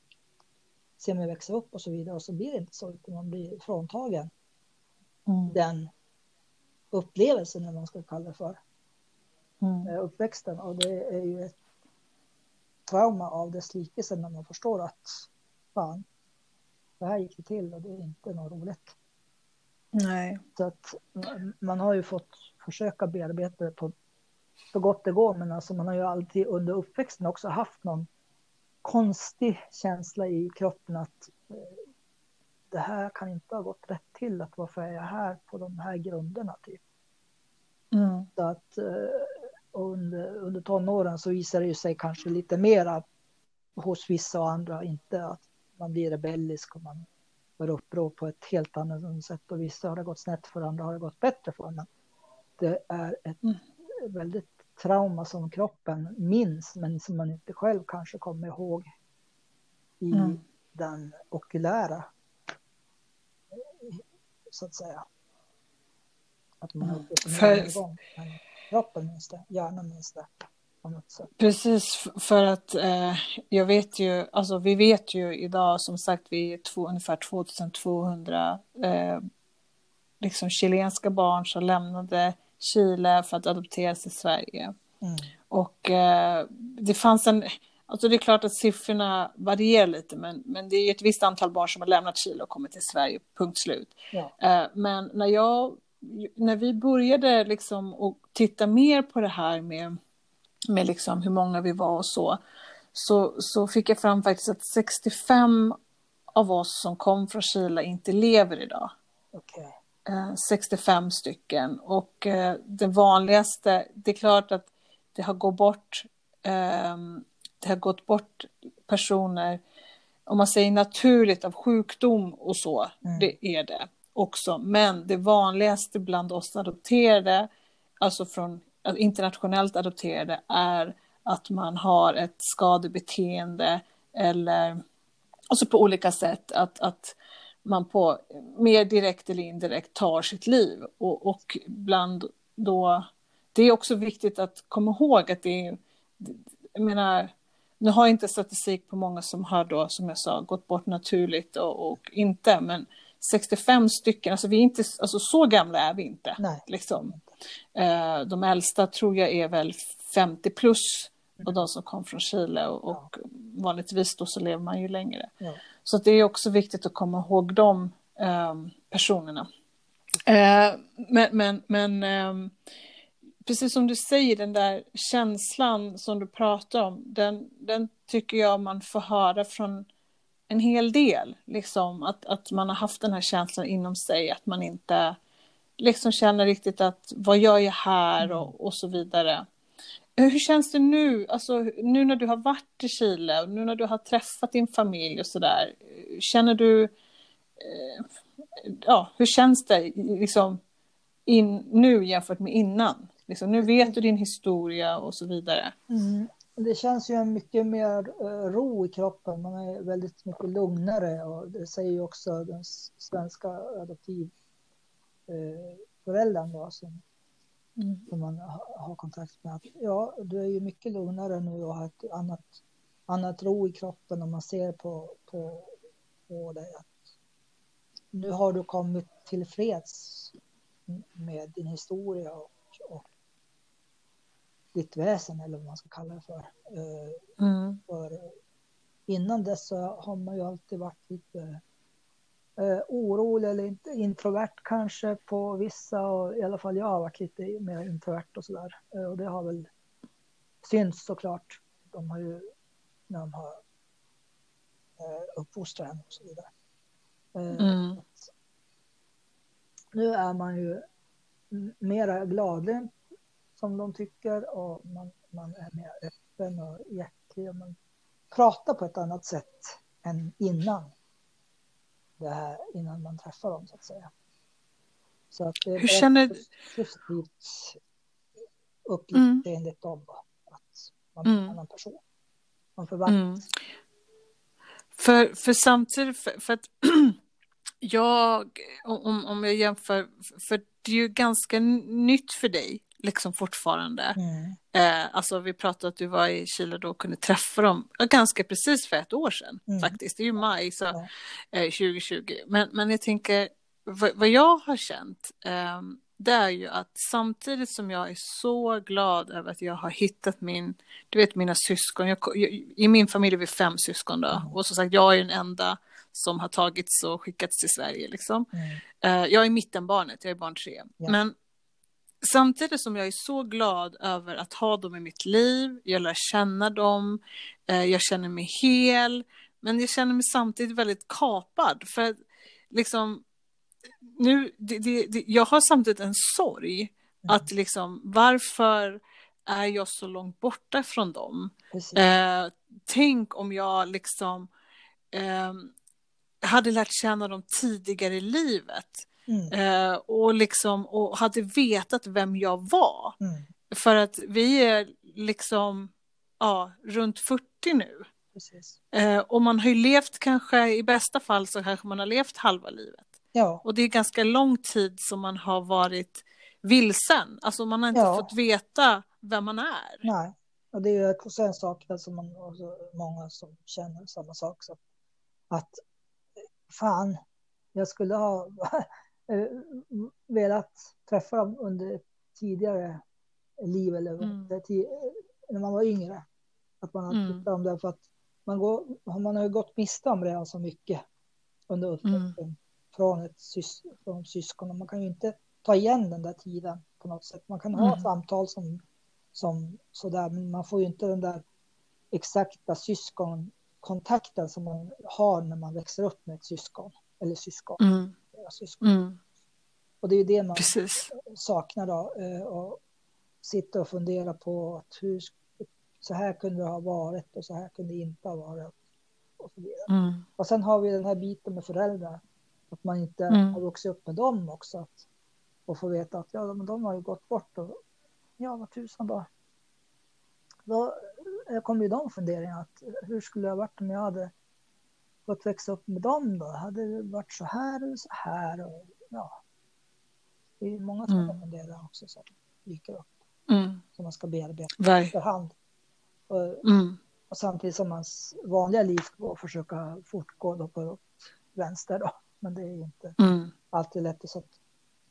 se mig växa upp och så vidare. Och så blir det inte så, utan man blir fråntagen mm. den upplevelsen, eller man ska kalla det för. Mm. Eh, uppväxten. Och det är ju ett trauma av dess likelse när man förstår att fan, det här gick det till och det är inte något roligt. Nej. Så att man har ju fått försöka bearbeta det på så gott det går, men alltså man har ju alltid under uppväxten också haft någon konstig känsla i kroppen att eh, det här kan inte ha gått rätt till, att varför är jag här på de här grunderna typ. Mm. Så att eh, under, under tonåren så visar det sig kanske lite mera hos vissa och andra inte att man blir rebellisk och man börjar uppror på ett helt annat sätt och vissa har det gått snett för andra har det gått bättre för men det är ett mm. väldigt trauma som kroppen minns men som man inte själv kanske kommer ihåg i mm. den okulära så att säga. Att man mm. för, kroppen minns det, hjärnan minns det. Precis, för att eh, jag vet ju, alltså vi vet ju idag som sagt vi är två, ungefär 2200 eh, liksom chilenska barn som lämnade Chile för att adopteras till Sverige. Mm. Och eh, det fanns en, alltså det är klart att siffrorna varierar lite men, men det är ett visst antal barn som har lämnat Chile och kommit till Sverige, punkt slut. Ja. Eh, men när jag när vi började liksom och titta mer på det här med, med liksom hur många vi var och så, så, så fick jag fram faktiskt att 65 av oss som kom från Chile inte lever idag. Okay. 65 eh, stycken. Och eh, det vanligaste, det är klart att det har gått bort, ehm, det har gått bort personer, om man säger naturligt av sjukdom och så, mm. det är det också. Men det vanligaste bland oss adopterade, alltså från alltså internationellt adopterade, är att man har ett skadebeteende eller alltså på olika sätt att, att man på mer direkt eller indirekt tar sitt liv. Och, och bland då, det är också viktigt att komma ihåg att det är, jag menar, nu har jag inte statistik på många som har då, som jag sa, gått bort naturligt och, och inte, men 65 stycken, alltså vi inte, alltså så gamla är vi inte. Nej. Liksom. Eh, de äldsta tror jag är väl 50 plus och de som kom från Chile och, och ja. vanligtvis då så lever man ju längre. Ja. Så det är också viktigt att komma ihåg de eh, personerna. Eh, men men, men eh, precis som du säger, den där känslan som du pratar om, den, den tycker jag man får höra från en hel del. Liksom, att, att man har haft den här känslan inom sig, att man inte liksom känner riktigt att vad gör jag här och, och så vidare. hur känns det nu, alltså nu när du har varit i Chile och nu när du har träffat din familj och sådär, känner du, eh, ja, hur känns det liksom in, nu jämfört med innan? Liksom, nu vet du din historia och så vidare. Mm. Det känns ju mycket mer uh, ro i kroppen. Man är väldigt mycket lugnare och det säger ju också den svenska adoptivföräldern uh, som, mm. som man ha, har kontakt med. Att, ja, du är ju mycket lugnare nu och har ett annat, annat ro i kroppen och man ser på, på, på dig att nu har du kommit till freds med din historia och, och ditt väsen eller vad man ska kalla det för. Eh, mm. för innan dess så har man ju alltid varit lite eh, orolig eller introvert kanske på vissa och i alla fall jag har varit lite mer introvert och sådär. Eh, och det har väl synts såklart. De har ju när de har eh, uppfostrat en och så vidare. Eh, mm. Nu är man ju mera gladlynt som de tycker och man, man är mer öppen och hjärtlig och man pratar på ett annat sätt än innan. Det här, innan man träffar dem så att säga. Så att det är Hur känner... positivt uppgift mm. enligt dem. Att man är en mm. annan person. Man förvandlas. Mm. För, för samtidigt, för, för att (clears throat) jag, om, om jag jämför, för det är ju ganska nytt för dig liksom fortfarande. Mm. Eh, alltså vi pratade att du var i Chile då och kunde träffa dem ganska precis för ett år sedan mm. faktiskt. Det är ju maj så, ja. eh, 2020. Men, men jag tänker, vad, vad jag har känt eh, det är ju att samtidigt som jag är så glad över att jag har hittat min, du vet mina syskon, jag, i min familj är vi fem syskon då, mm. och som sagt jag är den enda som har tagits och skickats till Sverige liksom. Mm. Uh, jag är mittenbarnet, jag är barn tre. Yeah. Men samtidigt som jag är så glad över att ha dem i mitt liv, jag lär känna dem, uh, jag känner mig hel, men jag känner mig samtidigt väldigt kapad. För liksom, nu, det, det, det, jag har samtidigt en sorg mm. att liksom varför är jag så långt borta från dem? Eh, tänk om jag liksom eh, hade lärt känna dem tidigare i livet. Mm. Eh, och, liksom, och hade vetat vem jag var. Mm. För att vi är liksom ja, runt 40 nu. Eh, och man har ju levt kanske, i bästa fall så kanske man har levt halva livet. Ja. Och det är ganska lång tid som man har varit vilsen. Alltså man har inte ja. fått veta vem man är. Nej, och det är också en sak som man, många som känner samma sak. Så att fan, jag skulle ha (laughs) velat träffa dem under tidigare liv eller mm. när man var yngre. Att man har mm. om det för att man, går, man har ju gått miste om redan så mycket under uppväxten mm. från ett sys, från syskon. Och man kan ju inte ta igen den där tiden på något sätt. Man kan ha mm. samtal som, som sådär, men man får ju inte den där exakta syskon kontakten som man har när man växer upp med ett syskon eller syskon. Mm. Syskon. Mm. Och det är det man Precis. saknar då. Eh, och sitta och fundera på att hur, så här kunde det ha varit och så här kunde det inte ha varit. Och, så vidare. Mm. och sen har vi den här biten med föräldrar. Att man inte mm. har vuxit upp med dem också. Att, och få veta att ja, men de har ju gått bort. Och, ja, vad tusan då. Då kommer ju de funderingarna. Att hur skulle det ha varit om jag hade fått växa upp med dem då? Hade det varit så här eller så här? Och, ja. Det är många sådana mm. funderingar också som dyker upp. Mm. Som man ska bearbeta efterhand. Och, mm. och samtidigt som hans vanliga liv ska försöka fortgå då på vänster då. Men det är inte mm. alltid lätt. Så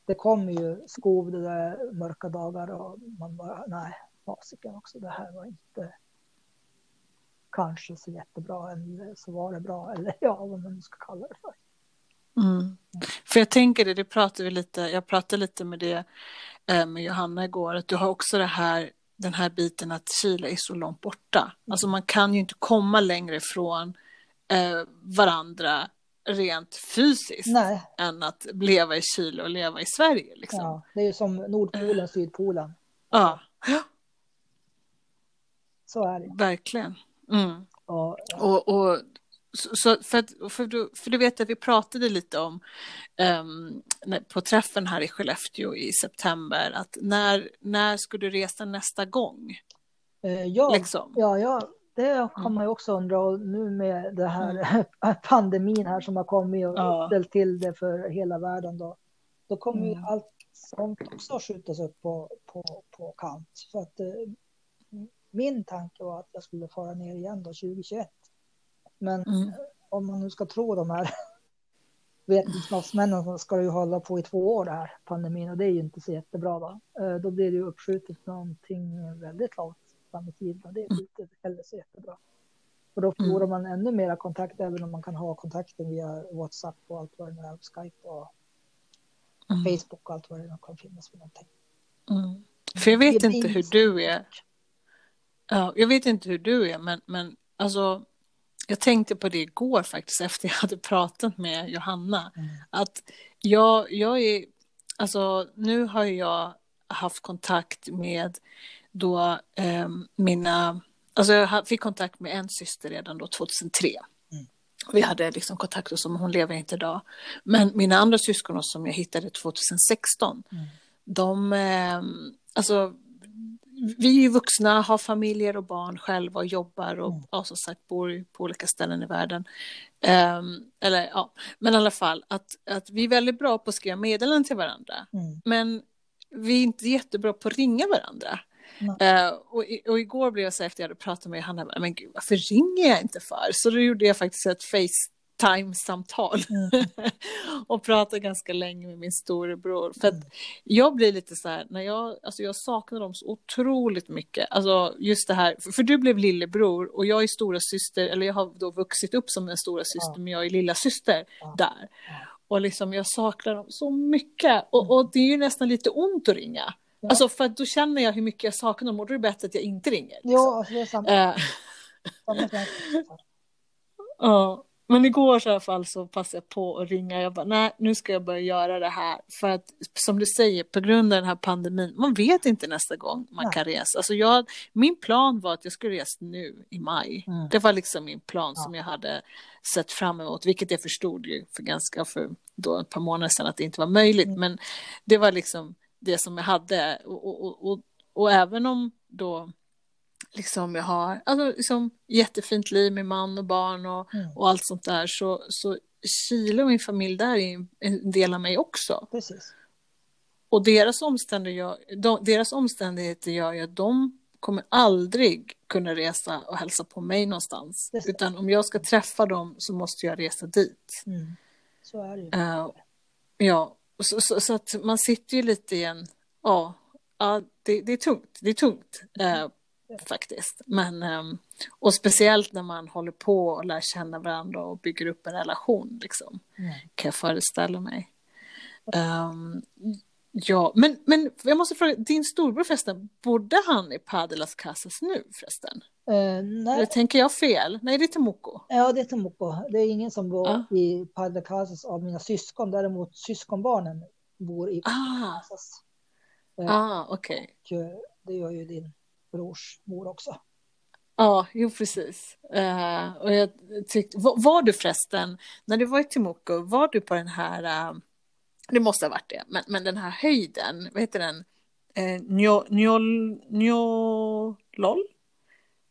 det kommer ju skov, det där mörka dagar och man bara, nej, fasiken också, det här var inte kanske så jättebra eller så var det bra eller (laughs) ja, vad man ska kalla det för. Mm. För jag tänker det, det pratar vi lite, jag pratade lite med det eh, med Johanna igår, att du har också det här, den här biten att Chile är så långt borta. Mm. Alltså man kan ju inte komma längre ifrån eh, varandra rent fysiskt Nej. än att leva i Chile och leva i Sverige. Liksom. Ja, det är ju som Nordpolen, eh. Sydpolen. Ja. Så är det. Verkligen. Mm. Och, Och, och, så, för, att, för, du, för du vet att vi pratade lite om um, på träffen här i Skellefteå i september att när, när ska du resa nästa gång? eh, ja, Liksom. ja, ja, det kan man ju också undra. Och nu med det här (laughs) pandemin här som har kommit och Ja. ställt till det för hela världen då. Då kommer ju Mm. allt sånt också skjutas upp på, på, på kant. Så att eh, min tanke var att jag skulle fara ner igen då 2021. Men Mm. om man nu ska tro de här (laughs) vetenskapsmännen så ska det ju hålla på i två år det här pandemin och det är ju inte så jättebra då. Eh, Då blir det ju uppskjutet någonting väldigt långt fram i tiden och det är inte heller så jättebra. Och då förlorar man ännu mera kontakt även om man kan ha kontakten via WhatsApp och allt vad det nu är, Skype och Mm. Facebook och allt vad det nu kan finnas för någonting. Mm. För jag vet inte hur du är. Ja, jag vet inte hur du är, men, men alltså, jag tänkte på det igår faktiskt efter jag hade pratat med Johanna. Mm. Att jag, jag är, alltså nu har jag haft kontakt med då eh, mina, alltså jag fick kontakt med en syster redan då 2003. Mm. Vi hade liksom kontakt och men hon lever inte idag. Men mina andra syskon som jag hittade 2016, Mm. de, eh, alltså vi är ju vuxna, har familjer och barn själva och jobbar och Mm. ja, som sagt bor på olika ställen i världen. Ehm, eller ja, men i alla fall att, att vi är väldigt bra på att skriva meddelanden till varandra. Mm. Men vi är inte jättebra på att ringa varandra. Nej. Eh, och, och igår blev jag så efter jag hade pratat med Johanna, men gud varför ringer jag inte för? Så då gjorde jag faktiskt ett Facetime-samtal Mm. (laughs) och pratade ganska länge med min storebror. För att jag blir lite så här, när jag, alltså jag saknar dem så otroligt mycket. Alltså just det här, för, för du blev lillebror och jag är stora syster, eller jag har då vuxit upp som en stora syster, Ja. men jag är lilla syster där. Och liksom jag saknar dem så mycket. Och, och det är ju nästan lite ont att ringa. Ja. Alltså för att då känner jag hur mycket jag saknar dem och då är det bättre att jag inte ringer. liksom. Ja, alltså det är samma, Eh. (laughs) Ja, men igår så i alla fall så passade jag på att ringa. Jag bara, nej, nu ska jag börja göra det här. För att som du säger, på grund av den här pandemin, man vet inte nästa gång man Nej. kan resa. Alltså jag, min plan var att jag skulle resa nu i maj. Mm. Det var liksom min plan Ja. som jag hade sett fram emot, vilket jag förstod ju för ganska för då ett par månader sedan att det inte var möjligt. Mm. Men det var liksom det som jag hade. Och, och, och, och, och även om då liksom jag har alltså, liksom, jättefint liv med man och barn och, Mm. och allt sånt där så, så Chile och min familj där är en- del av mig också. Precis. Och deras omständigheter, de, deras omständigheter gör ju att de kommer aldrig kunna resa och hälsa på mig någonstans. Det. Utan om jag ska träffa dem så måste jag resa dit. Mm. Så är det ju. Eh, ja, så, så, så att man sitter ju lite i en, ja, ja det, det är tungt, det är tungt eh, faktiskt. Men, ehm, och speciellt när man håller på och lär känna varandra och bygger upp en relation, liksom, Mm. kan jag föreställa mig. Ehm, ja, men, men jag måste fråga, din storbror förresten, bodde han i Padelas Casas nu förresten? Eller nej, tänker jag fel? Nej, det är Temuco. ja, det är Tomoko. Det är ingen som bor Ja. i Padre Casas av mina syskon. Däremot syskonbarnen bor i Ah, Casas. ah okej. Och eh, det gör ju din brors mor också. Ja, jo precis. Eh, och jag tyckte, var, var du förresten, när du var i Temuco, var du på den här, eh, det måste ha varit det, men, men den här höjden, vad heter den? Eh, Njo, njol, njolol?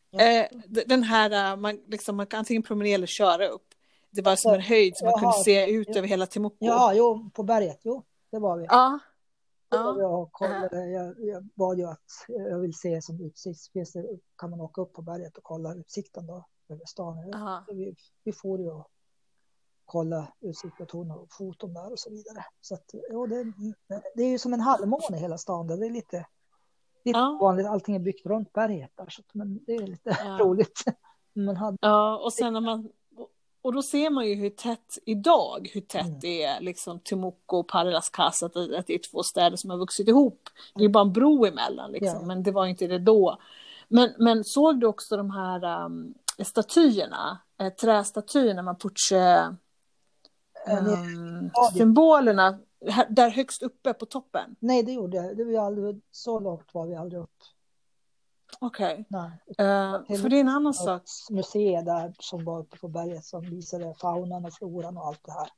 Ja. D- den här, man, liksom, man kan antingen promenera eller köra upp. Det var som en höjd som man kunde se ut ja. över hela Temuco. Ja, jo, på berget. Jo, det var vi. Ja. Ja. och kollade. (laughs) Jag, jag bad ju att jag vill se som utsikt. Finns det, kan man åka upp på berget och kolla utsikten då över stan? Ja. Vi, vi får ju och kolla utsikt och tog foton där och så vidare. Så att, jo, det, det är ju som en halvmåne hela stan. där. Det är lite, lite Ja. vanligt. Allting är byggt runt berget där. Så men det är lite Ja. (laughs) roligt. Man hade, Ja, och sen när man... Och då ser man ju hur tätt idag, hur tätt Mm. det är, liksom Temuco och Parras Casa, att, att det är två städer som har vuxit ihop. Det är bara en bro emellan, liksom, Ja. men det var inte det då. Men, men såg du också de här um, statyerna, eh, trästatyerna, Mapuche, um, symbolerna, här, där högst uppe på toppen? nej, det gjorde jag. Det var aldrig, så långt var vi aldrig upp. Okej. Nej. Eh, Till- för det är en annan sak. Museum där som var uppe på berget som visade faunan och floran och allt det här.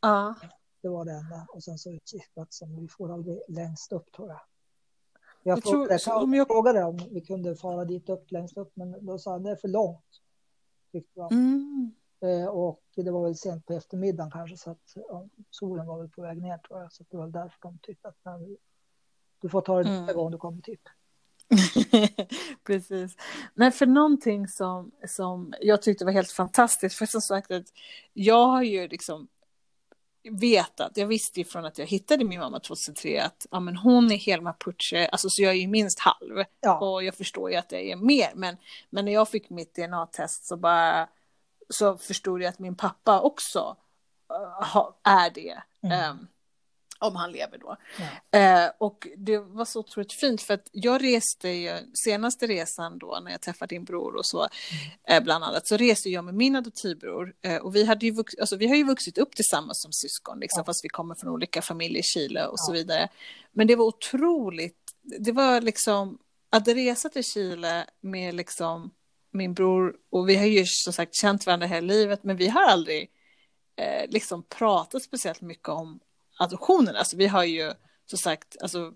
Ja. Det var det enda. Och sen så utkiksplatsen. Vi får aldrig längst upp tror jag. Jag, Jag tror- jag om jag- frågade om vi kunde fara dit upp längst upp men då sa han det är för långt. Tyckte jag. Mm. Eh, och det var väl sent på eftermiddagen kanske så att ja, solen var väl på väg ner tror jag. Så det var därför de tyckte att vi- du får ta det nästa Mm. gång du kommer typ. (laughs) Precis. Nej, för någonting som, som jag tyckte var helt fantastiskt, för som sagt att jag har ju liksom vetat, jag visste ju från att jag hittade min mamma 2003 att ja, men hon är hel mapuche, alltså så jag är ju minst halv Ja, och jag förstår ju att det är mer, men, men när jag fick mitt DNA-test så bara så förstod jag att min pappa också ha- är det. Mm. Ehm, om han lever då. Ja. Eh, och det var så otroligt fint för att jag reste ju, senaste resan då när jag träffade din bror och så, eh, bland annat, så reste jag med min adoptivbror eh, och vi, hade ju vux, alltså, vi har ju vuxit upp tillsammans som syskon, liksom, Ja. fast vi kommer från olika familjer i Chile och så Ja. vidare. Men det var otroligt, det var liksom att resa till Chile med liksom min bror, och vi har ju som sagt känt varandra hela livet, men vi har aldrig eh, liksom pratat speciellt mycket om adoptionen. Alltså vi har ju som sagt, alltså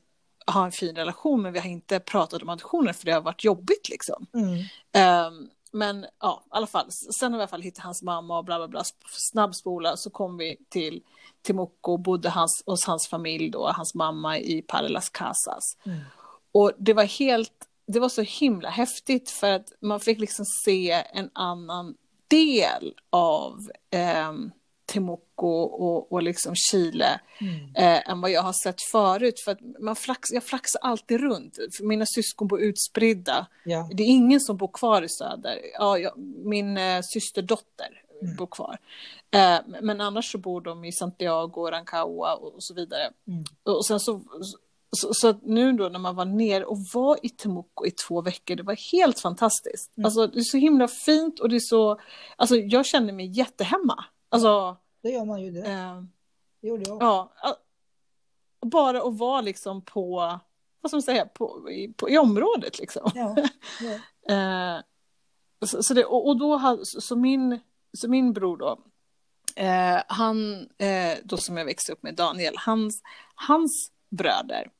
har en fin relation, men vi har inte pratat om adoptioner för det har varit jobbigt liksom. mm. Ehm, men ja, i alla fall, sen har vi i alla fall hittat hans mamma och bla bla bla, snabbspola, så kom vi till Timuco och bodde hans, hos hans familj då, hans mamma i Parlas Casas. Mm. Och det var helt, det var så himla häftigt för att man fick liksom se en annan del av ehm, Temuco och, och liksom Chile Mm. eh, än vad jag har sett förut. För man flax, jag flaxar alltid runt. För mina syskon bor utspridda. Ja. Det är ingen som bor kvar i söder. Ja, jag, min eh, systerdotter Mm. bor kvar. Eh, men annars så bor de i Santiago, Rancagua och, och så vidare. Mm. Och sen så, så, så nu då när man var ner och var i Temuco i två veckor, det var helt fantastiskt. Mm. Alltså det är så himla fint och det är så, alltså jag kände mig jättehemma. Alltså, Det gör man ju det. eh, Det gjorde jag. ja, bara att vara liksom på, vad ska man säga, på, i, på, i området liksom. Ja. Ja. (laughs) Eh, så, så, det, och, och då så min, så min bror då, eh, han, eh, då som jag växte upp med, Daniel, hans, hans bröder,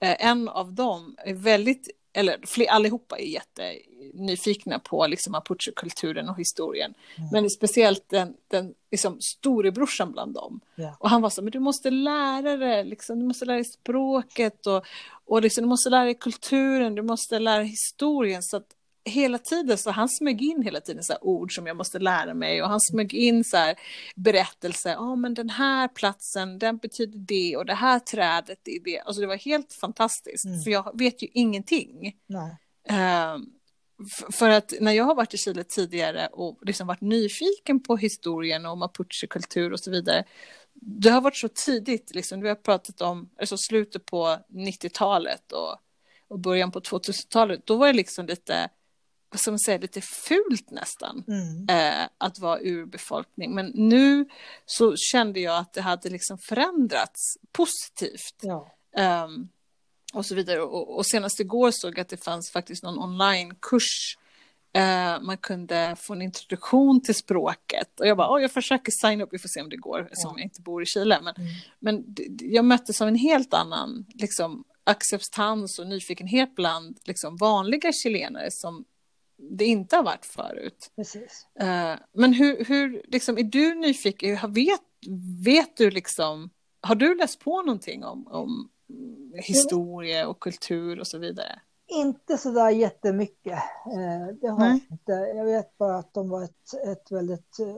eh, en av dem är väldigt, eller fler, allihopa är jättenyfikna på liksom mapuche-kulturen och historien. Mm. Men speciellt den, den liksom, storebrorsan bland dem. Ja. Och han var så, men du måste lära dig, liksom, du måste lära dig språket och, och liksom, du måste lära dig kulturen, du måste lära dig historien. Så att hela tiden så han smög in hela tiden så ord som jag måste lära mig och han smög in så här berättelser, ja men den här platsen, den betyder det och det här trädet är det. Alltså det var helt fantastiskt, Mm. för jag vet ju ingenting. F- för att när jag har varit i Chile tidigare och liksom varit nyfiken på historien och mapuche-kultur och så vidare, det har varit så tidigt, liksom, vi har pratat om alltså slutet på 90-talet och, och början på 2000-talet, då var det liksom lite, man säga, lite fult nästan Mm. eh, att vara urbefolkning. Men nu så kände jag att det hade liksom förändrats positivt. Ja. Ehm, och så vidare. Och, och senast igår såg jag att det fanns faktiskt någon onlinekurs. Eh, man kunde få en introduktion till språket. Och jag bara, oh, jag försöker signa upp, vi får se om det går, Ja. jag inte bor i Chile. Men, Mm. men jag möttes av en helt annan liksom, acceptans och nyfikenhet bland liksom, vanliga chilenare som det inte har varit förut. Precis. Eh, men hur, hur liksom, är du nyfiken? Vet, vet du liksom, har du läst på någonting om, om historia och kultur och så vidare? Inte så där jättemycket. Eh, det har Nej. inte. Jag vet bara att de var ett, ett väldigt eh,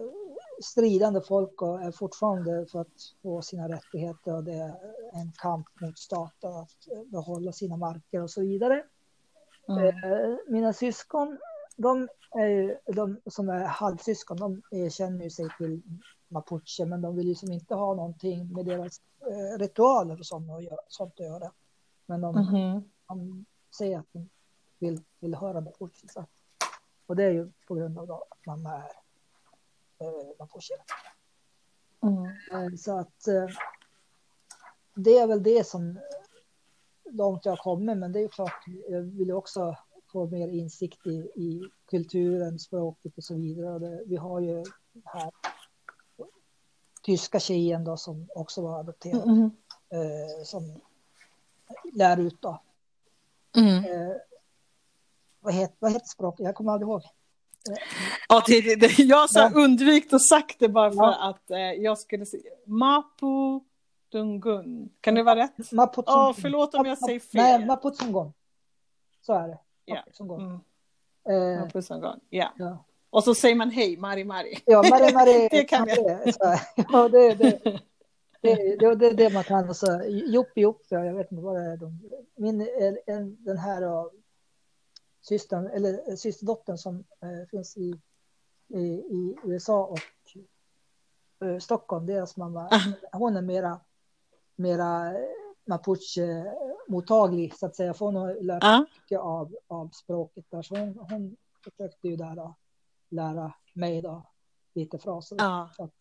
stridande folk och är fortfarande för att få sina rättigheter och det är en kamp mot staten att eh, behålla sina marker och så vidare. Mm. Mina syskon, de, är de som är halvsyskon, de känner ju sig till mapuche, men de vill ju som inte ha någonting med deras eh, ritualer och sånt att göra. Sånt att göra. Men de, Mhm. de säger att de vill, vill höra mapuche. Så. Och det är ju på grund av att mamma är eh, mapuche. Mm. Eh, Så att eh, det är väl det som långt jag har kommit, men det är ju klart, jag vill också får mer insikt i, i kulturen, språket och så vidare. Och det, vi har ju här tyska tjejen då som också var adopterad. Mm. Eh, som lär ut då. Mm. Eh, vad, heter, vad heter språket? Jag kommer aldrig ihåg. Ja, det, det, det, jag har undvikit att sagt det bara för Ja. att eh, jag skulle säga Mapu Dungun. Kan det vara rätt? Maputsungon. Ja, förlåt om jag säger fel. Nej, Maputsungon. Så är det. Ja. Maputsungon. Mm. Eh. Ja. Och så säger man hej, Mari Mari. Ja, Marie, Marie, (laughs) Det kan jag. så. Ja, det, (laughs) det, det, det, det är det man kan. Och så, Joppi Joppi, ja, jag vet inte vad det är. De, min, en- en, den här ja, systern, eller eh, systerdottern som eh, finns i, i, i USA och eh, Stockholm, deras mamma, Ah. hon är mera, mera eh, mapuche-mottaglig så att säga. För hon har lärt Ja. mycket av, av språket där. Så hon, hon försökte ju där då, lära mig då lite fraser. Ja. Att,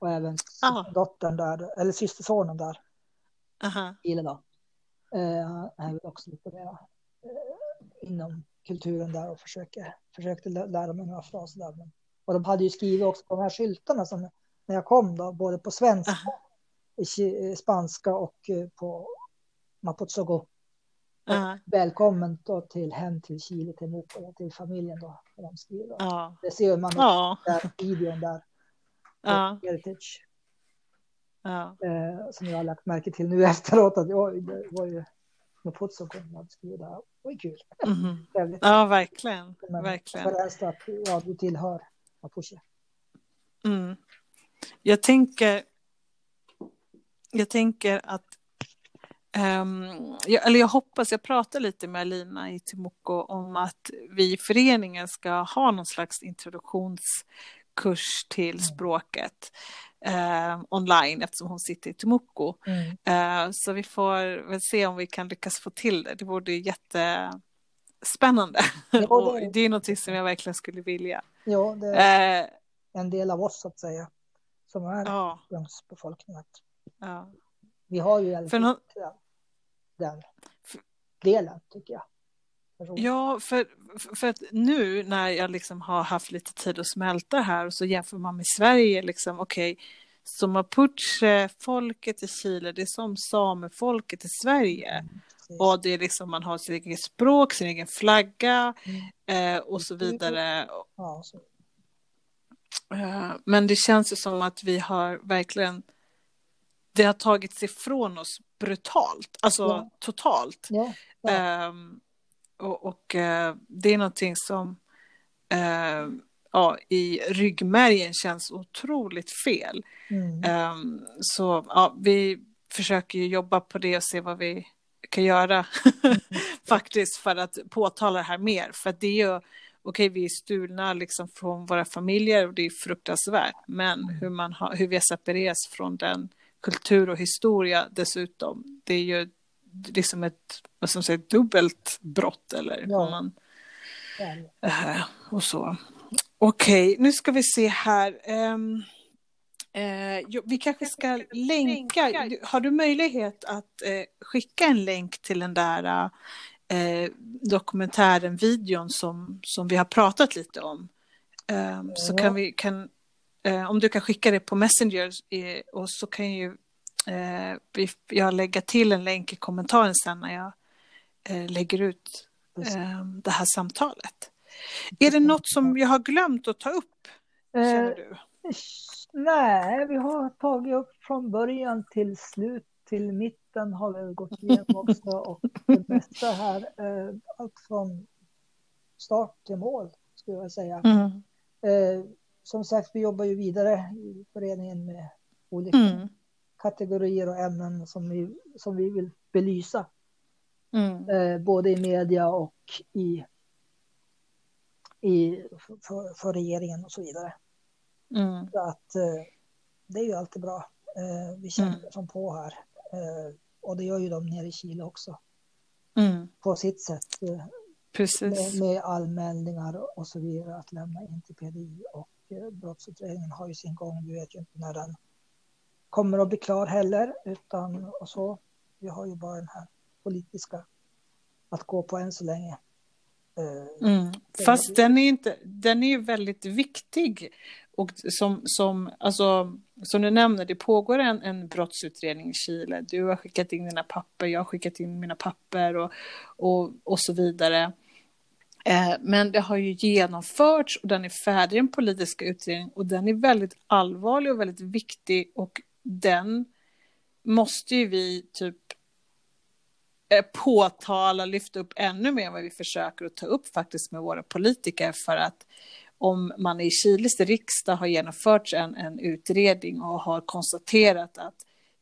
och även Ja. dottern där, eller systersonen där. Ile då. Eh, han är väl också lite mer eh, inom kulturen där och försöker, försökte lä- lära mig några fraser där. Men, och de hade ju skrivit också på de här skyltarna som när jag kom då, både på svenska, Aha. I eh, spanska och eh, på Maputsogo. Ja. Välkommen då till hem till Chile, till Mopo, till familjen då. De skriver. då. Ja. Det ser man Ja. där, videon där. Ja. Heritage. Eh, som jag har lagt märke till nu (laughs) efteråt. Att, oj, det var ju Maputsogo som hade skrivit där. Det var kul. Mhm. Trevligt. Ja, verkligen. Men Verkligen. Att ja, du tillhör Mapuche. Mm. Jag tänker. Jag tänker att. ehm, jag, eller jag hoppas, jag pratar lite med Alina i Timoko om att vi i föreningen ska ha någon slags introduktionskurs till språket eh, online eftersom hon sitter i Timoko. Mm. Eh, så vi får väl se om vi kan lyckas få till det. Det vore jättespännande. Ja, (laughs) Och det- det är något som jag verkligen skulle vilja. Ja, det är Eh, en del av oss så att säga. Som är ja, ursprungsbefolkningen. Ja. Vi har ju För nå- den, delen tycker jag. Ja, för, för att nu när jag liksom har haft lite tid att smälta här och så jämför man med Sverige, liksom, okej, så mapuche-folket i Chile, det är som samefolket i Sverige. Precis. Och det är liksom, man har sitt eget språk, sin egen flagga Mm. eh, och så vidare. Ja, så, Eh, men det känns ju som att vi har verkligen, det har tagits ifrån oss brutalt, alltså Ja. totalt. ja, ja. Ehm, och och eh, det är någonting som eh, ja, i ryggmärgen känns otroligt fel. Mm. Ehm, så ja, vi försöker ju jobba på det och se vad vi kan göra (laughs) faktiskt för att påtala det här mer. För det är ju, okej vi är stulna liksom från våra familjer och det är fruktansvärt. Men hur, man har, hur vi har separerats från den kultur och historia dessutom. Det är ju liksom ett vad man säga, dubbelt brott eller Ja. man väl. Eh, och så. Okej, nu ska vi se här. Ehm, eh, jo, vi kanske ska länka. Har du möjlighet att eh, skicka en länk till den där eh, dokumentären, videon som, som vi har pratat lite om? Ehm, Så Ja. kan vi, kan, eh, om du kan skicka det på Messenger eh, och så kan ju eh, jag lägga till en länk i kommentaren sen när jag eh, lägger ut eh, det här samtalet. Är det något som jag har glömt att ta upp? Känner Eh, du? nej, vi har tagit upp från början till slut till mitten har vi gått igenom (laughs) också och det mesta här, allt från start till mål skulle jag säga. Mm. Som sagt, vi jobbar ju vidare i föreningen med olika Mm. kategorier och ämnen som vi, som vi vill belysa, Mm. eh, både i media och i, i för, för regeringen och så vidare. Mm. Så att eh, det är ju alltid bra. Eh, vi kämpar Mm. som på här. Eh, och det gör ju de nere i Chile också Mm. på sitt sätt. Eh, med, Precis. med anmälningar och så vidare att lämna in till PDI. Och brottsutredningen har ju sin gång. Vi vet ju inte när den kommer att bli klar heller. Utan och så. Vi har ju bara den här politiska att gå på än så länge. Eh, Mm. Fast den är, inte, den är ju väldigt viktig. Och som, som, alltså, som du nämner, det pågår en, en brottsutredning i Chile. Du har skickat in dina papper, jag har skickat in mina papper och, och, och så vidare. Eh, men det har ju genomförts och den är färdig, den politiska utredningen. Och den är väldigt allvarlig och väldigt viktig. Och den måste ju vi typ eh, påtala, lyfta upp ännu mer än vad vi försöker att ta upp faktiskt med våra politiker för att om man i Chiles riksdag har genomfört en, en utredning och har konstaterat att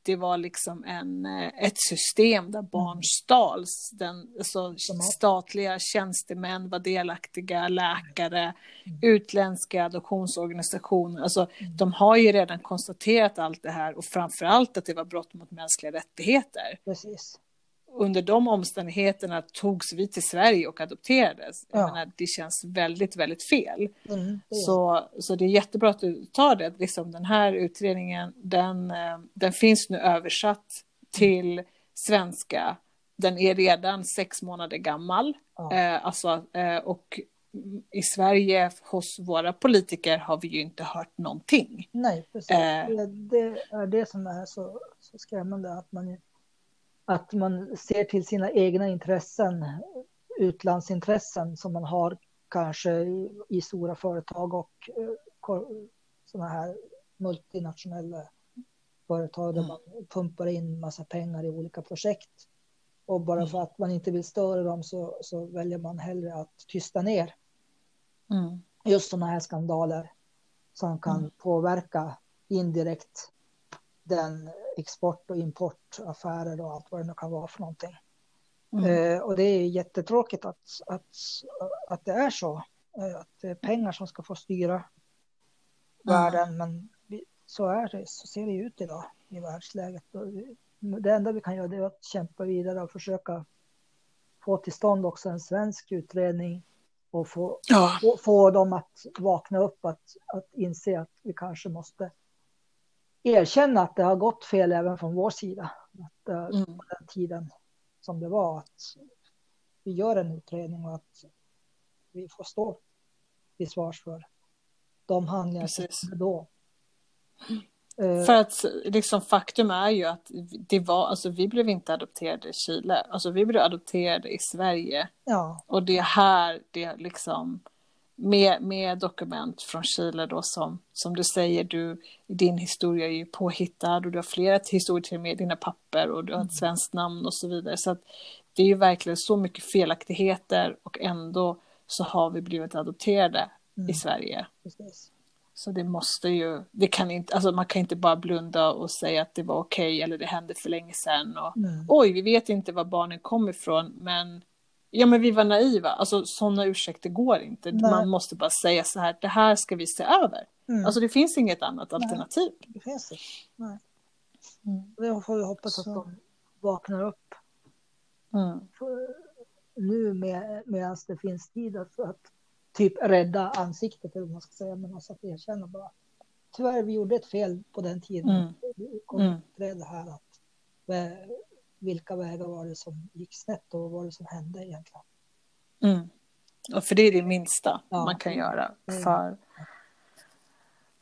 det var liksom en, eh, ett system där barn stals. Den, alltså, statliga tjänstemän var delaktiga, läkare, utländska adoptionsorganisationer. Alltså, de har ju redan konstaterat allt det här och framför allt att det var brott mot mänskliga rättigheter. Precis. Under de omständigheterna togs vi till Sverige och adopterades. Jag Ja. menar, det känns väldigt, väldigt fel. Mm, det Så, så det är jättebra att du tar det. Liksom den här utredningen, den, eh, den finns nu översatt till svenska. Den är redan sex månader gammal. Ja. Eh, alltså, eh, och i Sverige hos våra politiker har vi ju inte hört någonting. Nej, precis. Eh. Det, det är det som är så, så skrämmande. Att man, att man ser till sina egna intressen, utlandsintressen som man har kanske i, stora företag och eh, sådana här multinationella företag där Mm. man pumpar in massa pengar i olika projekt. Och bara Mm. för att man inte vill störa dem så, så väljer man hellre att tysta ner Mm. just sådana här skandaler som kan Mm. påverka indirekt den export och importaffärer och allt vad det nu kan vara för någonting. Mm. Eh, och det är jättetråkigt att, att, att det är så. Eh, att det är pengar som ska få styra världen. Men så är det, så ser det ut idag i världsläget. Det enda vi kan göra är att kämpa vidare och försöka få till stånd också en svensk utredning och få Ja, få, få dem att vakna upp, att, att inse att vi kanske måste erkänna att det har gått fel även från vår sida. Att eh, Mm. på den tiden som det var, att vi gör en utredning och att vi får stå till svars för de handlingar som Precis. hände då. Eh, För att liksom, faktum är ju att det var, alltså, vi blev inte adopterade i Chile. Alltså, vi blev adopterade i Sverige. ja, Och det är här det liksom med, med dokument från Chile då som, som du säger, du, din historia är ju påhittad och du har flera historier till med dina papper och du har ett svenskt namn och så vidare. Så det är ju verkligen så mycket felaktigheter och ändå så har vi blivit adopterade Mm. i Sverige. precis. Så det måste ju, det kan inte, alltså man kan inte bara blunda och säga att det var okej eller det hände för länge sedan och Mm. oj, vi vet inte var barnen kom ifrån, men ja, men vi var naiva. Alltså sådana ursäkter går inte. Nej. Man måste bara säga så här, det här ska vi se över. Mm. Alltså det finns inget annat alternativ. det finns det. Nej. Mm. Det får vi hoppas att de vaknar upp Mm. för- nu med, medan det finns tid att, att typ rädda ansiktet eller vad man ska säga, men alltså att erkänna bara. Tyvärr, vi gjorde ett fel på den tiden. Mm. Vi kom Mm. till det här att vä- vilka vägar var det som gick snett och vad var det som hände egentligen? Mm. Och för det är det minsta Ja. man kan göra. Mm. För,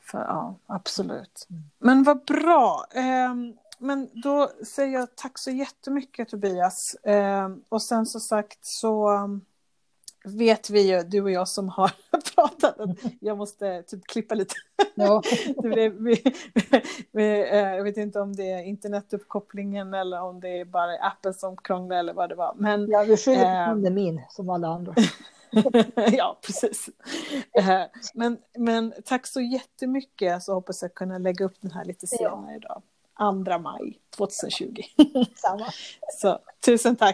för ja, absolut. Mm. Men vad bra. Ehm, men då säger jag tack så jättemycket Tobias. Ehm, och sen så sagt så vet vi ju, du och jag som har (laughs) pratat, att jag måste typ klippa lite. Ja, (laughs) Det blev, vi, vi, eh, jag vet inte om det är internetuppkopplingen eller om det är bara appen som krånglar eller vad det var. Men ja vi skyller på Ehm. pandemin som alla andra. (laughs) ja, precis. Eh, Men, men tack så jättemycket så hoppas jag kunna lägga upp den här lite senare idag. 2 maj 2020. Samma. Så tusen tack.